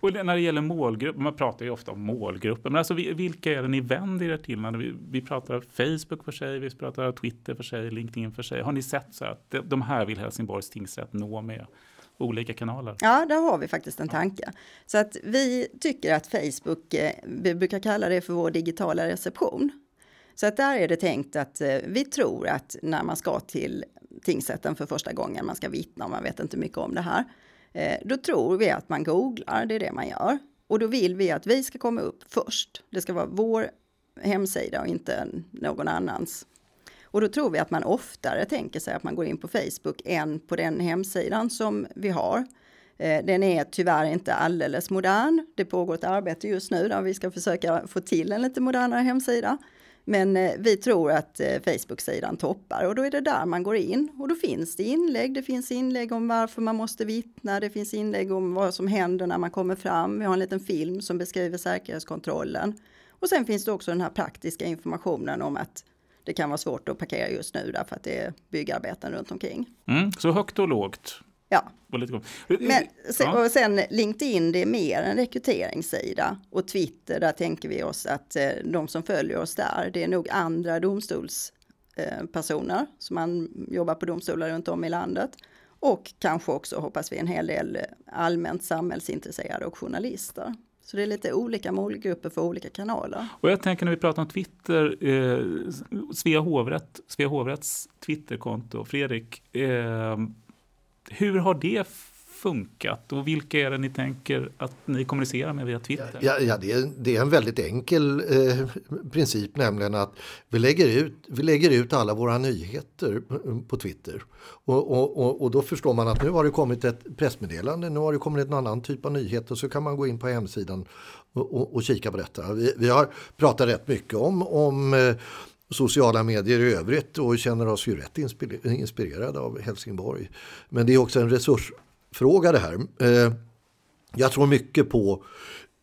Och när det gäller målgrupper, man pratar ju ofta om målgrupper, men alltså vilka är det ni vänder er till? När vi, vi pratar Facebook för sig, vi pratar Twitter för sig, LinkedIn för sig. Har ni sett så att de- här vill Helsingborgs tingsrätt nå med olika kanaler? Ja, där har vi faktiskt en tanke. Så att vi tycker att Facebook, eh, vi brukar kalla det för vår digitala reception. Så att där är det tänkt att eh, vi tror att när man ska till tingsrätten för första gången, man ska vittna och man vet inte mycket om det här, Eh, då tror vi att man googlar, det är det man gör. Och då vill vi att vi ska komma upp först. Det ska vara vår hemsida och inte någon annans. Och då tror vi att man oftare tänker sig att man går in på Facebook än på den hemsidan som vi har. Eh, den är tyvärr inte alldeles modern. Det pågår ett arbete just nu där vi ska försöka få till en lite modernare hemsida. Men eh, vi tror att eh, Facebook-sidan toppar och då är det där man går in och då finns det inlägg. Det finns inlägg om varför man måste vittna. Det finns inlägg om vad som händer när man kommer fram. Vi har en liten film som beskriver säkerhetskontrollen. Och sen finns det också den här praktiska informationen om att det kan vara svårt att parkera just nu därför att det är byggarbeten runt omkring. Mm, så högt och lågt. Ja, men och sen LinkedIn, det är mer en rekryteringssida. Och Twitter, där tänker vi oss att eh, de som följer oss där, det är nog andra domstolspersoner eh, som man jobbar på domstolar runt om i landet. Och kanske också, hoppas vi, en hel del eh, allmänt samhällsintresserade och journalister. Så det är lite olika målgrupper för olika kanaler. Och jag tänker när vi pratar om Twitter, eh, Svea, hovrätt, Svea hovrätts Twitterkonto, Fredrik, eh, hur har det funkat och vilka är det ni tänker att ni kommunicerar med via Twitter? Ja, ja det, är, det är en väldigt enkel eh, princip, nämligen att vi lägger, ut, vi lägger ut alla våra nyheter på- Twitter. Och, och, och, och då förstår man att nu har det kommit ett pressmeddelande, nu har det kommit en annan typ av nyheter och så kan man gå in på hemsidan och, och, och kika på detta. Vi, vi har pratat rätt mycket om, om eh, sociala medier i övrigt och känner oss ju rätt inspirerade av Helsingborg. Men det är också en resursfråga det här. Eh, jag tror mycket på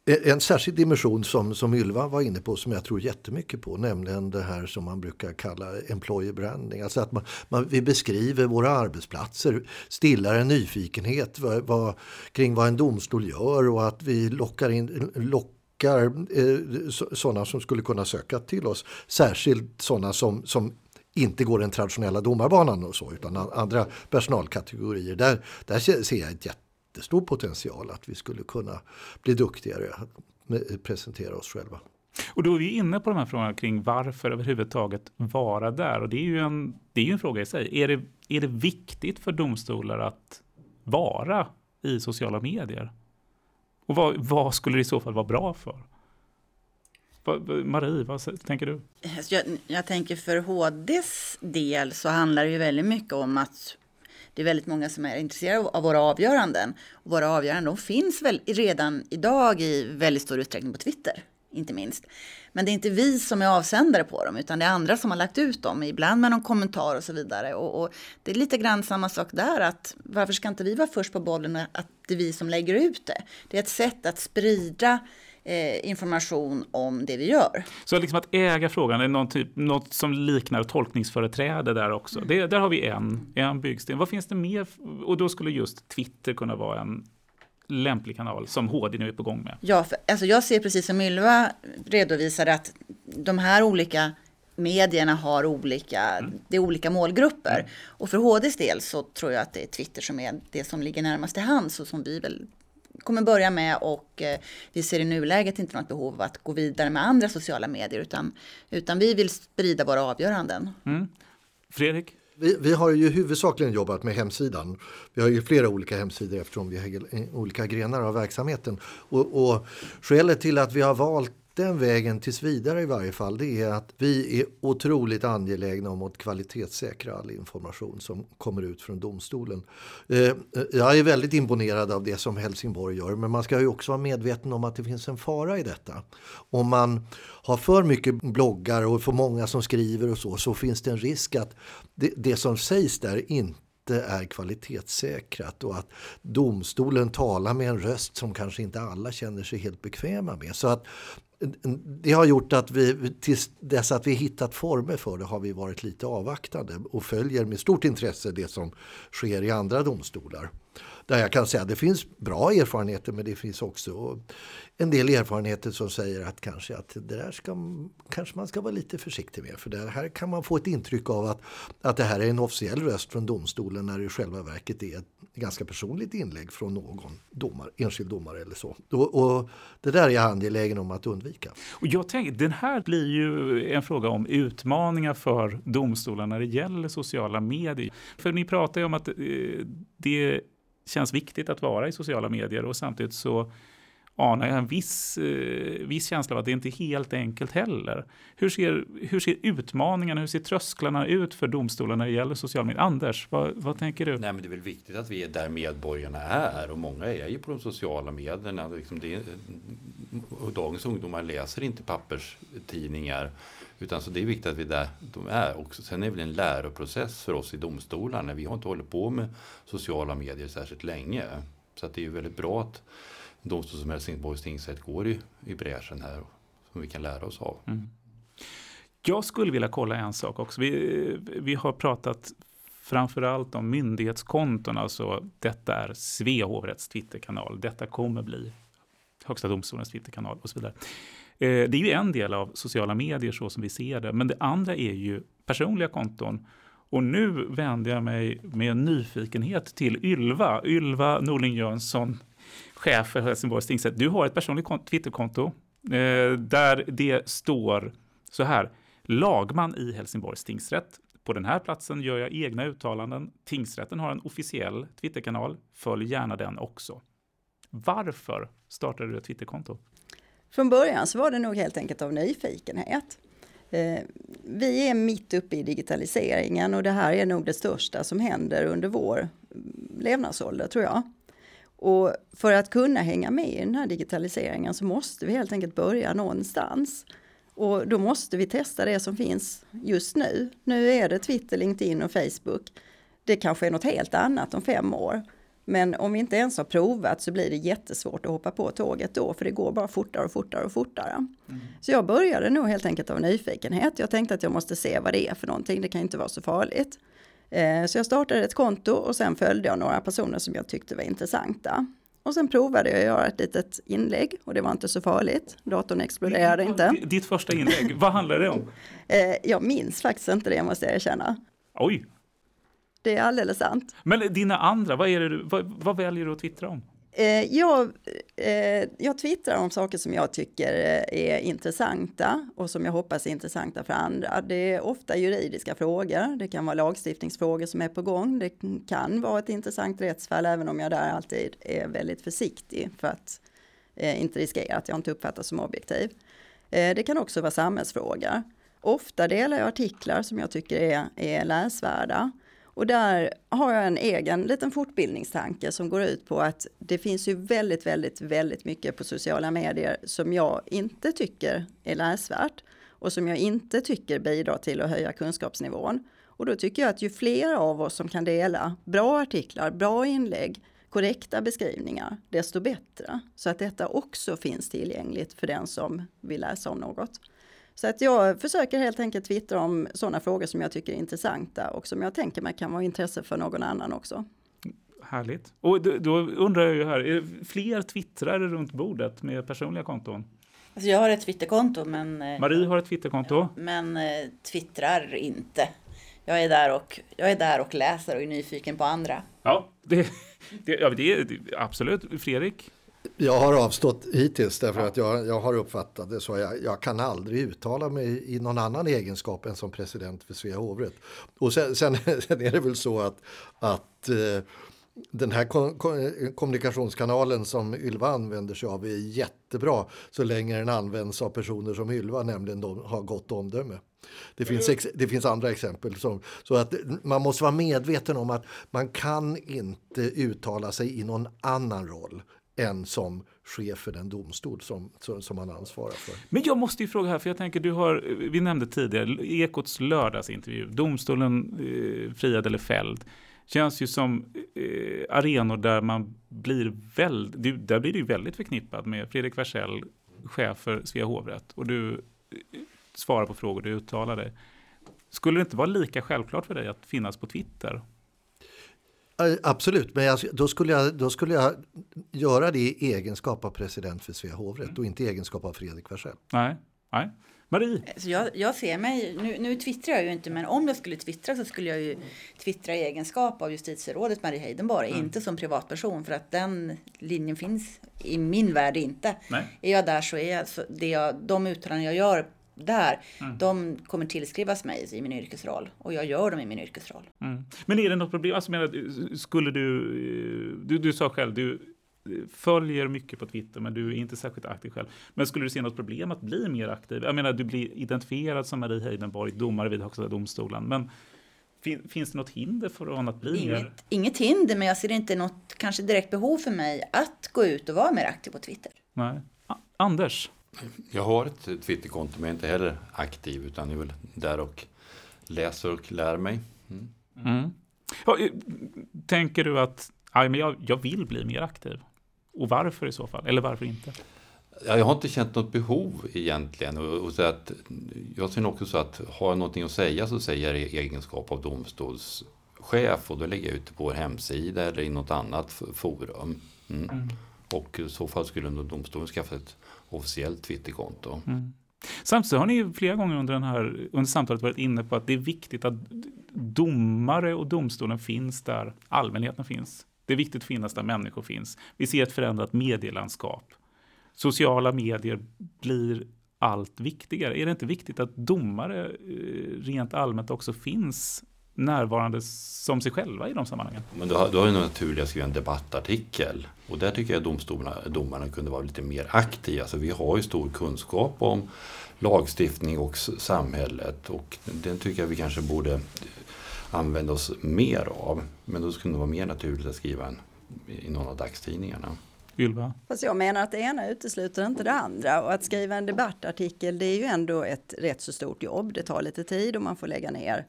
e-, en särskild dimension som, som Ylva var inne på som jag tror jättemycket på, nämligen det här som man brukar kalla employer branding. Alltså att man, man, vi beskriver våra arbetsplatser, stillar en nyfikenhet vad, vad, kring vad en domstol gör och att vi lockar in, lock, lockar eh, sådana som skulle kunna söka till oss. Särskilt sådana som, som inte går den traditionella domarbanan och så utan andra personalkategorier. Där, där ser jag ett jättestor potential att vi skulle kunna bli duktigare att presentera oss själva. Och då är vi inne på de här frågorna kring varför överhuvudtaget vara där. Och det är ju en, det är ju en fråga i sig. Är det, är det viktigt för domstolar att vara i sociala medier? Och vad, vad skulle det i så fall vara bra för? Marie, vad tänker du? Alltså, jag, jag, tänker för HDs del så handlar det ju väldigt mycket om att det är väldigt många som är intresserade av våra avgöranden. Och våra avgöranden de finns väl redan idag i väldigt stor utsträckning på Twitter, inte minst. Men det är inte vi som är avsändare på dem, utan det är andra som har lagt ut dem, ibland med någon kommentar och så vidare. Och, och det är lite grann samma sak där, att varför ska inte vi vara först på bollen att det är vi som lägger ut det? Det är ett sätt att sprida eh, information om det vi gör. Så liksom att äga frågan är någon typ, något som liknar tolkningsföreträde där också. Mm. Det, där har vi en, en byggsten. Vad finns det mer? Och då skulle just Twitter kunna vara en lämplig kanal som HD nu är på gång med. Ja, för, alltså jag ser precis som Ylva redovisade att de här olika medierna har olika, mm. det är olika målgrupper. Mm. Och för HDs del så tror jag att det är Twitter som är det som ligger närmast till hands och som vi väl kommer börja med och eh, vi ser i nuläget inte något behov av att gå vidare med andra sociala medier utan, utan vi vill sprida våra avgöranden. Mm. Fredrik? Vi, vi, har ju huvudsakligen jobbat med hemsidan. Vi har ju flera olika hemsidor eftersom vi har olika grenar av verksamheten. Och, och skälet till att vi har valt den vägen tills vidare i varje fall, det är att vi är otroligt angelägna om att kvalitetssäkra all information som kommer ut från domstolen. Eh, jag är väldigt imponerad av det som Helsingborg gör, men man ska ju också vara medveten om att det finns en fara i detta. Om man har för mycket bloggar och för många som skriver och så, så finns det en risk att det, det som sägs där inte är kvalitetssäkrat och att domstolen talar med en röst som kanske inte alla känner sig helt bekväma med. Så att det har gjort att vi, tills dess att vi hittat former för det har vi varit lite avvaktande och följer med stort intresse det som sker i andra domstolar. Där jag kan säga att det finns bra erfarenheter men det finns också en del erfarenheter som säger att kanske att det där ska, kanske man ska vara lite försiktig med. För det här kan man få ett intryck av att, att det här är en officiell röst från domstolen när det i själva verket är ett ganska personligt inlägg från någon domare, enskild domare eller så. Och, och det där är jag angelägen om att undvika. Och jag tänker, den här blir ju en fråga om utmaningar för domstolarna när det gäller sociala medier. För ni pratar ju om att eh, det känns viktigt att vara i sociala medier och samtidigt så anar jag en viss, eh, viss känsla av att det inte är helt enkelt heller. Hur ser, hur ser utmaningarna, hur ser trösklarna ut för domstolarna när det gäller sociala medier? Anders, vad, vad tänker du? Nej, men det är väl viktigt att vi är där medborgarna är och många är ju på de sociala medierna. Liksom det, och dagens ungdomar läser inte papperstidningar utan så det är viktigt att vi är där de är. också. sen är det väl en läroprocess för oss i domstolarna. Vi har inte hållit på med sociala medier särskilt länge. Så att det är ju väldigt bra att domstol som Helsingborgs tingsrätt går i, i bräschen här som vi kan lära oss av. Mm. Jag skulle vilja kolla en sak också. Vi, vi har pratat framförallt om myndighetskonton, alltså detta är Svea hovrätts Twitterkanal, detta kommer bli Högsta domstolens Twitterkanal och så vidare. Eh, det är ju en del av sociala medier så som vi ser det, men det andra är ju personliga konton. Och nu vänder jag mig med nyfikenhet till Ylva, Ylva Norling Jönsson, chef för Helsingborgs tingsrätt. Du har ett personligt Twitterkonto eh, där det står så här. Lagman i Helsingborgs tingsrätt. På den här platsen gör jag egna uttalanden. Tingsrätten har en officiell Twitterkanal. Följ gärna den också. Varför startade du ett Twitterkonto? Från början så var det nog helt enkelt av nyfikenhet. Eh, vi är mitt uppe i digitaliseringen och det här är nog det största som händer under vår levnadsålder tror jag. Och för att kunna hänga med i den här digitaliseringen så måste vi helt enkelt börja någonstans. Och då måste vi testa det som finns just nu. Nu är det Twitter, LinkedIn och Facebook. Det kanske är något helt annat om fem år. Men om vi inte ens har provat så blir det jättesvårt att hoppa på tåget då, för det går bara fortare och fortare och fortare. Mm. Så jag började nog helt enkelt av nyfikenhet. Jag tänkte att jag måste se vad det är för någonting, det kan inte vara så farligt. Eh, så jag startade ett konto och sen följde jag några personer som jag tyckte var intressanta. Och sen provade jag att göra ett litet inlägg och det var inte så farligt. Datorn exploderade inte. Ditt första inlägg, vad handlar det om? Eh, jag minns faktiskt inte det måste jag erkänna. Oj! Det är alldeles sant. Men dina andra, vad, är det du, vad, vad väljer du att twittra om? Eh, jag, eh, jag twittrar om saker som jag tycker eh, är intressanta och som jag hoppas är intressanta för andra. Det är ofta juridiska frågor, det kan vara lagstiftningsfrågor som är på gång, det kan vara ett intressant rättsfall även om jag där alltid är väldigt försiktig för att inte riskera att jag inte uppfattas som objektiv. Det kan också vara samhällsfrågor. Ofta delar jag artiklar som jag tycker är, är läsvärda. Och där har jag en egen liten fortbildningstanke som går ut på att det finns ju väldigt, väldigt, väldigt mycket på sociala medier som jag inte tycker är läsvärt och som jag inte tycker bidrar till att höja kunskapsnivån. Och då tycker jag att ju fler av oss som kan dela bra artiklar, bra inlägg, korrekta beskrivningar, desto bättre. Så att detta också finns tillgängligt för den som vill läsa om något. Så att jag försöker helt enkelt twittra om sådana frågor som jag tycker är intressanta och som jag tänker mig kan vara intresse för någon annan också. Härligt. Och då, undrar jag ju här, är det fler twittrare runt bordet med personliga konton? Alltså jag har ett Twitterkonto men... Eh, Marie har ett Twitterkonto. Ja, men eh, twittrar inte. Jag är, där och, jag är där och läser och är nyfiken på andra. Ja, det, det, ja, det är absolut. Fredrik? Jag har avstått hittills därför att jag, jag har uppfattat det så. Jag, jag, kan aldrig uttala mig i någon annan egenskap än som president för Svea hovrätt. Och sen, sen, sen, är det väl så att, att eh, den här kommunikationskanalen som Ylva använder sig av är jättebra så länge den används av personer som Ylva, nämligen de har gott omdöme. Det finns, ex, det finns andra exempel. Som, så att man måste vara medveten om att man kan inte uttala sig i någon annan roll än som chef för den domstol som, som man ansvarar för. Men jag måste ju fråga här, för jag tänker du har, vi nämnde tidigare, Ekots lördagsintervju, domstolen eh, friad eller fälld, känns ju som eh, arenor där man blir väldigt, där blir du väldigt förknippad med Fredrik Wersäll, chef för Svea hovrätt, och du eh, svarar på frågor, du uttalar dig. Skulle det inte vara lika självklart för dig att finnas på Twitter Absolut, men jag, då, skulle jag, då skulle jag göra det i egenskap av president för Svea hovrätt mm. och inte i egenskap av Fredrik Wersäll. Nej, nej. Marie? Så jag, jag ser mig, nu, nu twittrar jag ju inte, men om jag skulle twittra så skulle jag ju twittra i egenskap av justitierådet Marie Heidenborg, mm. inte som privatperson, för att den linjen finns i min värld inte. Nej. Är jag där så är jag, så det jag, de uttalanden jag gör där, mm. de kommer tillskrivas mig i min yrkesroll och jag gör dem i min yrkesroll. Mm. Men är det något problem? Alltså, menar, skulle du, du, du sa själv, du följer mycket på Twitter men du är inte särskilt aktiv själv. Men skulle du se något problem att bli mer aktiv? Jag menar, du blir identifierad som Marie Heidenborg, domare vid Högsta domstolen. Men fin, finns det något hinder för att bli inget, mer? Inget hinder, men jag ser inte något kanske direkt behov för mig att gå ut och vara mer aktiv på Twitter. Nej. Anders? Jag har ett Twitterkonto men jag är inte heller aktiv utan är väl där och läser och lär mig. Mm. Mm. Ja, tänker du att ja, men jag, jag vill bli mer aktiv? Och varför i så fall? Eller varför inte? Jag har inte känt något behov egentligen. Och, och så att, jag ser också så att har jag någonting att säga så säger jag det i egenskap av domstolschef och då lägger jag ut det på vår hemsida eller i något annat forum. Mm. Och i så fall skulle domstolen skaffa ett officiellt Twitterkonto. Mm. Samtidigt har ni flera gånger under, den här, under samtalet varit inne på att det är viktigt att domare och domstolen finns där allmänheten finns. Det är viktigt att finnas där människor finns. Vi ser ett förändrat medielandskap. Sociala medier blir allt viktigare. Är det inte viktigt att domare eh, rent allmänt också finns närvarande som sig själva i de sammanhangen. Men då har, då har ju naturligt att skriva en debattartikel och där tycker jag domstolarna, domarna kunde vara lite mer aktiva. Alltså vi har ju stor kunskap om lagstiftning och samhället och den tycker jag vi kanske borde använda oss mer av. Men då skulle det vara mer naturligt att skriva en, i någon av dagstidningarna. Ylva? Fast jag menar att det ena utesluter inte det andra och att skriva en debattartikel det är ju ändå ett rätt så stort jobb. Det tar lite tid och man får lägga ner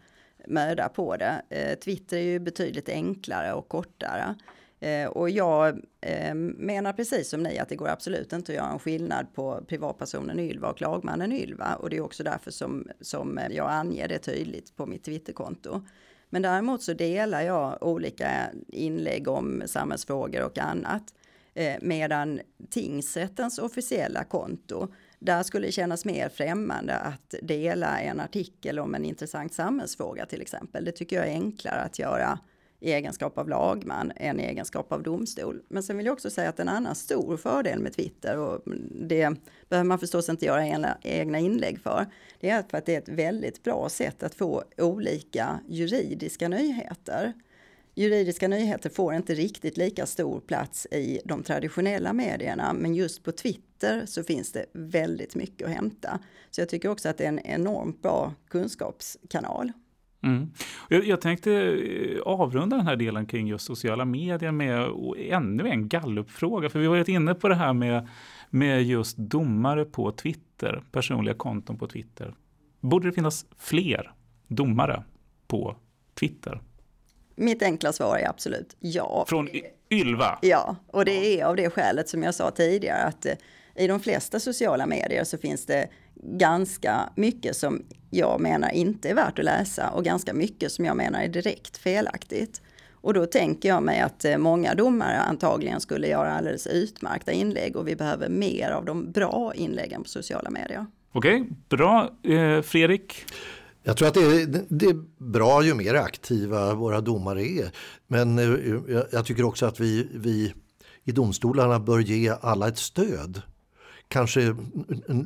möda på det. Eh, Twitter är ju betydligt enklare och kortare. Eh, och jag eh, menar precis som ni att det går absolut inte att göra en skillnad på privatpersonen Ylva och lagmannen Ylva. Och det är också därför som, som jag anger det tydligt på mitt Twitterkonto. Men däremot så delar jag olika inlägg om samhällsfrågor och annat. Medan tingsrättens officiella konto, där skulle det kännas mer främmande att dela en artikel om en intressant samhällsfråga till exempel. Det tycker jag är enklare att göra i egenskap av lagman än i egenskap av domstol. Men sen vill jag också säga att en annan stor fördel med Twitter och det behöver man förstås inte göra egna inlägg för. Det är för att det är ett väldigt bra sätt att få olika juridiska nyheter. Juridiska nyheter får inte riktigt lika stor plats i de traditionella medierna, men just på Twitter så finns det väldigt mycket att hämta. Så jag tycker också att det är en enormt bra kunskapskanal. Mm. Jag, jag, tänkte eh, avrunda den här delen kring just sociala medier med ännu en gallupfråga. För vi har varit inne på det här med, med just domare på Twitter, personliga konton på Twitter. Borde det finnas fler domare på Twitter? Mitt enkla svar är absolut ja. Från Ylva? Ja, och det är av det skälet som jag sa tidigare att eh, i de flesta sociala medier så finns det ganska mycket som jag menar inte är värt att läsa och ganska mycket som jag menar är direkt felaktigt. Och då tänker jag mig att eh, många domare antagligen skulle göra alldeles utmärkta inlägg och vi behöver mer av de bra inläggen på sociala medier. Okej, okay, bra. Eh, Fredrik? Jag tror att det är, det är bra ju mer aktiva våra domare är. Men eh, jag tycker också att vi, vi i domstolarna bör ge alla ett stöd kanske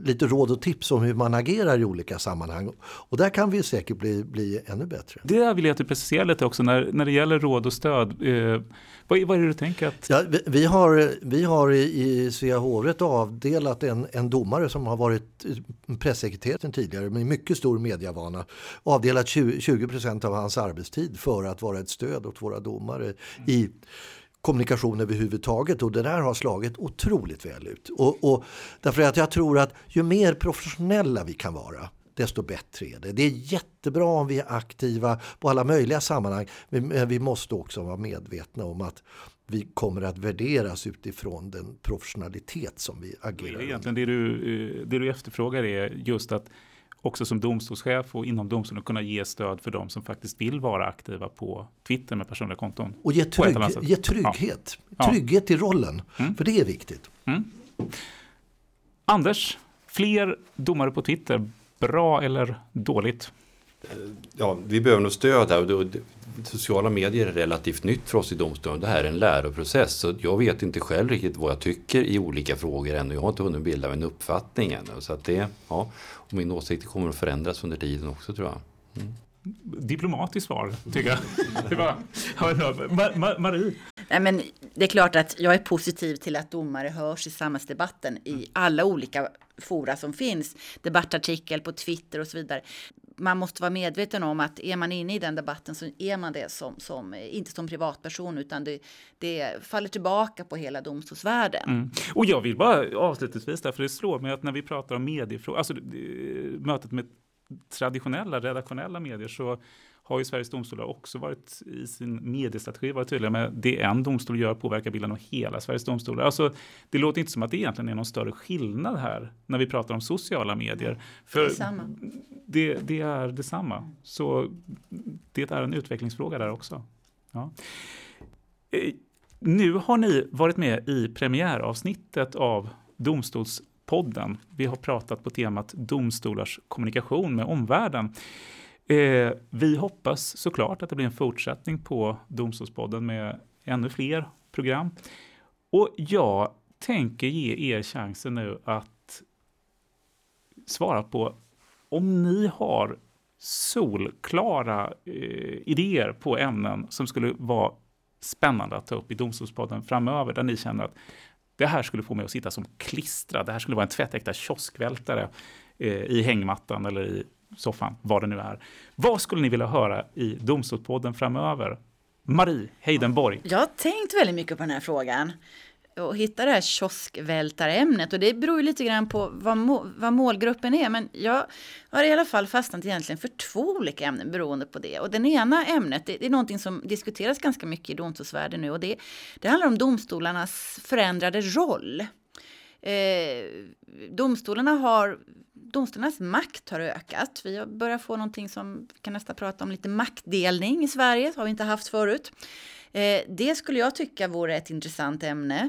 lite råd och tips om hur man agerar i olika sammanhang. Och där kan vi säkert bli, bli ännu bättre. Det där vill jag att du preciserar lite också när, när det gäller råd och stöd. Eh, vad, vad är det du tänker? Att... Ja, vi, vi, har, vi har i, i Svea hovrätt avdelat en, en domare som har varit pressekreteraren tidigare med mycket stor mediavana. Avdelat 20, 20 av hans arbetstid för att vara ett stöd åt våra domare i kommunikation överhuvudtaget och det där har slagit otroligt väl ut. Och, och därför att jag tror att ju mer professionella vi kan vara desto bättre är det. Det är jättebra om vi är aktiva på alla möjliga sammanhang men vi måste också vara medvetna om att vi kommer att värderas utifrån den professionalitet som vi agerar. Egentligen det du, eh, det du efterfrågar är just att också som domstolschef och inom domstolen kunna ge stöd för de som faktiskt vill vara aktiva på Twitter med personliga konton. Och ge, trygg, ge trygghet. Ja. Trygghet i rollen, mm. för det är viktigt. Mm. Anders, fler domare på Twitter, bra eller dåligt? Eh, ja, vi behöver nog stöd här. Sociala medier är relativt nytt för oss i domstolen. Det här är en läroprocess. Så jag vet inte själv riktigt vad jag tycker i olika frågor ännu. Jag har inte hunnit bilda mig en uppfattning ännu. Så att det, ja, och min åsikt kommer att förändras under tiden också tror jag. Mm. Diplomatiskt svar, tycker jag. Det var, Marie? Nej, men det är klart att jag är positiv till att domare hörs i samhällsdebatten i alla olika fora som finns. Debattartikel på Twitter och så vidare. Man måste vara medveten om att är man inne i den debatten så är man det som, som inte som privatperson utan det, det faller tillbaka på hela domstolsvärlden. Mm. Och jag vill bara avslutningsvis, därför det slår mig att när vi pratar om mediefrågor, alltså mötet med traditionella redaktionella medier så har ju Sveriges domstolar också varit i sin mediestrategi varit tydliga med det en domstol gör påverkar bilden av hela Sveriges domstolar. Alltså, det låter inte som att det egentligen är någon större skillnad här när vi pratar om sociala medier. För det, är samma. Det, det är detsamma. Så det är en utvecklingsfråga där också. Ja. Eh, nu har ni varit med i premiäravsnittet av podden. Vi har pratat på temat domstolars kommunikation med omvärlden. Eh, vi hoppas såklart att det blir en fortsättning på Domstolspodden med ännu fler program. Och jag tänker ge er chansen nu att svara på om ni har solklara eh, idéer på ämnen som skulle vara spännande att ta upp i Domstolspodden framöver, där ni känner att det här skulle få mig att sitta som klistrad, det här skulle vara en tvättäkta kioskvältare eh, i hängmattan eller i soffan, vad det nu är. Vad skulle ni vilja höra i Domstolspodden framöver? Marie Heidenborg. Jag har tänkt väldigt mycket på den här frågan och hitta det här kioskvältarämnet och det beror ju lite grann på vad, må, vad, målgruppen är. Men jag har i alla fall fastnat egentligen för två olika ämnen beroende på det. Och den ena ämnet, det, det är någonting som diskuteras ganska mycket i domstolsvärlden nu och det, det handlar om domstolarnas förändrade roll. Eh, domstolarna har domstolarnas makt har ökat. Vi börjar få någonting som kan nästan prata om lite maktdelning i Sverige, det har vi inte haft förut. Eh, det skulle jag tycka vore ett intressant ämne.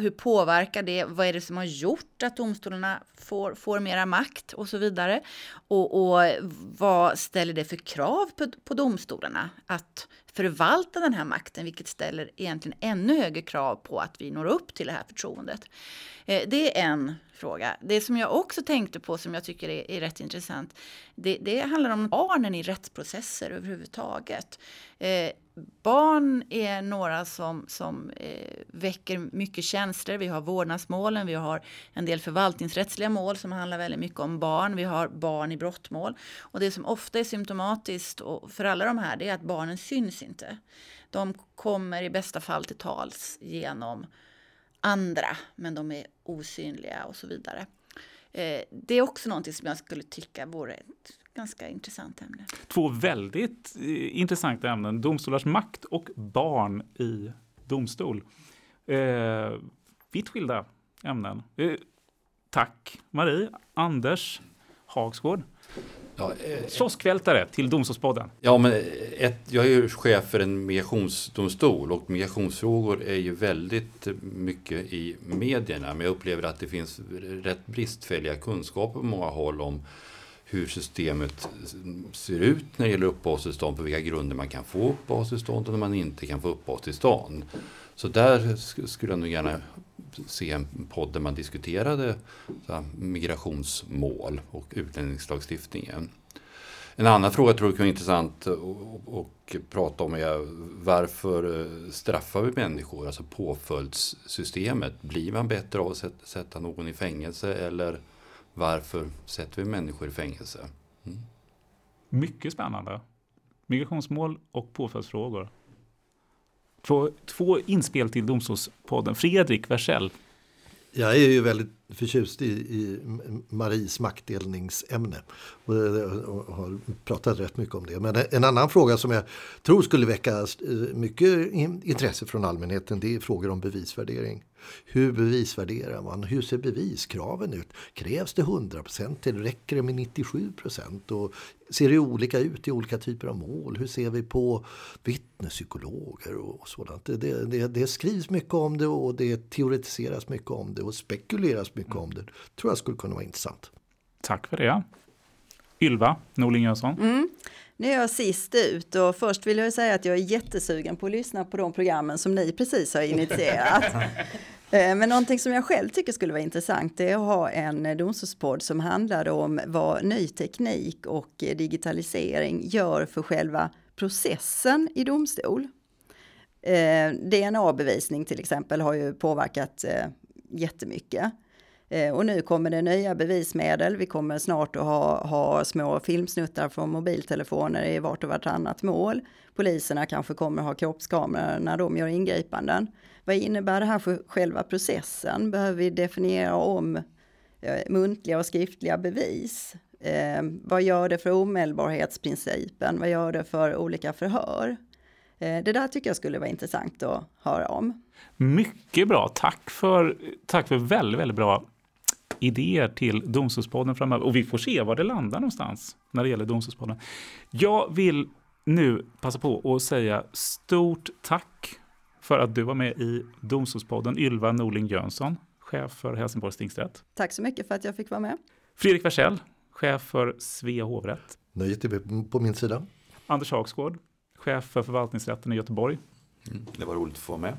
hur påverkar det? Vad är det som har gjort att domstolarna får, får mera makt och så vidare? Och, och vad ställer det för krav på, på domstolarna att förvalta den här makten, vilket ställer egentligen ännu högre krav på att vi når upp till det här förtroendet. Eh, det är en fråga. Det som jag också tänkte på som jag tycker är, är rätt intressant, det, det, handlar om barnen i rättsprocesser överhuvudtaget. Eh, barn är några som, som eh, väcker mycket känslor. Vi har vårdnadsmålen, vi har en del förvaltningsrättsliga mål som handlar väldigt mycket om barn. Vi har barn i brottmål. Och det som ofta är symptomatiskt för alla de här det är att barnen syns inte. De kommer i bästa fall till tals genom andra, men de är osynliga och så vidare. Eh, det är också någonting som jag skulle tycka vore ett ganska intressant ämne. Två väldigt eh, intressanta ämnen, domstolars makt och barn i domstol. Eh, vitt skilda ämnen. Eh, tack Marie, Anders Hagsgård. Ja, eh, Kioskvältare till Domstolspodden. Ja, men ett, jag är ju chef för en migrationsdomstol och migrationsfrågor är ju väldigt mycket i medierna. Men jag upplever att det finns rätt bristfälliga kunskaper på många håll om hur systemet ser ut när det gäller uppehållstillstånd, på vilka grunder man kan få uppehållstillstånd och när man inte kan få uppehållstillstånd. Så där skulle jag nog gärna se en podd där man diskuterade migrationsmål och utlänningslagstiftningen. En annan fråga jag tror jag kan vara intressant att prata om är varför eh, straffar vi människor? Alltså påföljdssystemet. Blir man bättre av att sätta någon i fängelse eller varför sätter vi människor i fängelse? Mm. Mycket spännande. Migrationsmål och påföljdsfrågor. Två, två inspel till Domstolspodden. Fredrik Versell. Jag är ju väldigt förtjust i, i Maries maktdelningsämne eh, och, och, har pratat rätt mycket om det. Men en annan fråga som jag tror skulle väcka eh, mycket intresse från allmänheten det är frågor om bevisvärdering. Hur bevisvärderar man? Hur ser beviskraven ut? Krävs det 100 procent eller räcker det med 97 procent? ser det olika ut i olika typer av mål? Hur ser vi på vittnespsykologer och sådant? Det, det, det, skrivs mycket om det och det teoretiseras mycket om det och spekuleras mycket om det. tror jag skulle kunna vara intressant. Tack för det. Ylva Norling Jönsson. Mm. Nu är jag sist ut och först vill jag säga att jag är jättesugen på att lyssna på de programmen som ni precis har initierat. Eh, men någonting som jag själv tycker skulle vara intressant är att ha en domstolspodd som handlar om vad ny teknik och digitalisering gör för själva processen i domstol. Eh, DNA-bevisning till exempel har ju påverkat eh, jättemycket. Eh, och nu kommer det nya bevismedel. Vi kommer snart att ha, ha små filmsnuttar från mobiltelefoner i vart och vartannat mål. Poliserna kanske kommer att ha kroppskameror när de gör ingripanden. Vad innebär det här för själva processen? Behöver vi definiera om eh, muntliga och skriftliga bevis? Eh, vad gör det för omedelbarhetsprincipen? Vad gör det för olika förhör? Eh, det där tycker jag skulle vara intressant att höra om. Mycket bra. Tack för, tack för väldigt, väldigt bra idéer till Domstolspodden framöver. Och vi får se var det landar någonstans när det gäller Domstolspodden. Jag vill nu passa på att säga stort tack för att du var med i Domstolspodden, Ylva Norling Jönsson, chef för Helsingborgs tingsrätt. Tack så mycket för att jag fick vara med. Fredrik Versell, chef för Svea hovrätt. Nöjet är på min sida. Anders Hagsgård, chef för förvaltningsrätten i Göteborg. Mm, det var roligt att få vara med.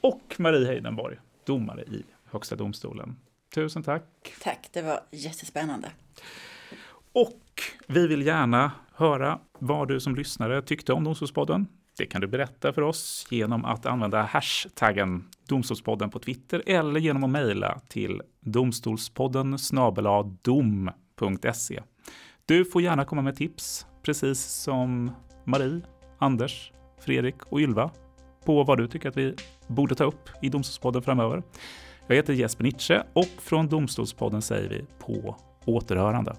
Och Marie Heidenborg, domare i Högsta domstolen. Tusen tack. Tack, det var jättespännande. Och vi vill gärna höra vad du som lyssnare tyckte om Domstolspodden. Det kan du berätta för oss genom att använda hashtaggen Domstolspodden på Twitter eller genom att mejla till domstolspodden dom.se. Du får gärna komma med tips, precis som Marie, Anders, Fredrik och Ylva, på vad du tycker att vi borde ta upp i Domstolspodden framöver. Jag heter Jesper Nitsche och från Domstolspodden säger vi på återhörande.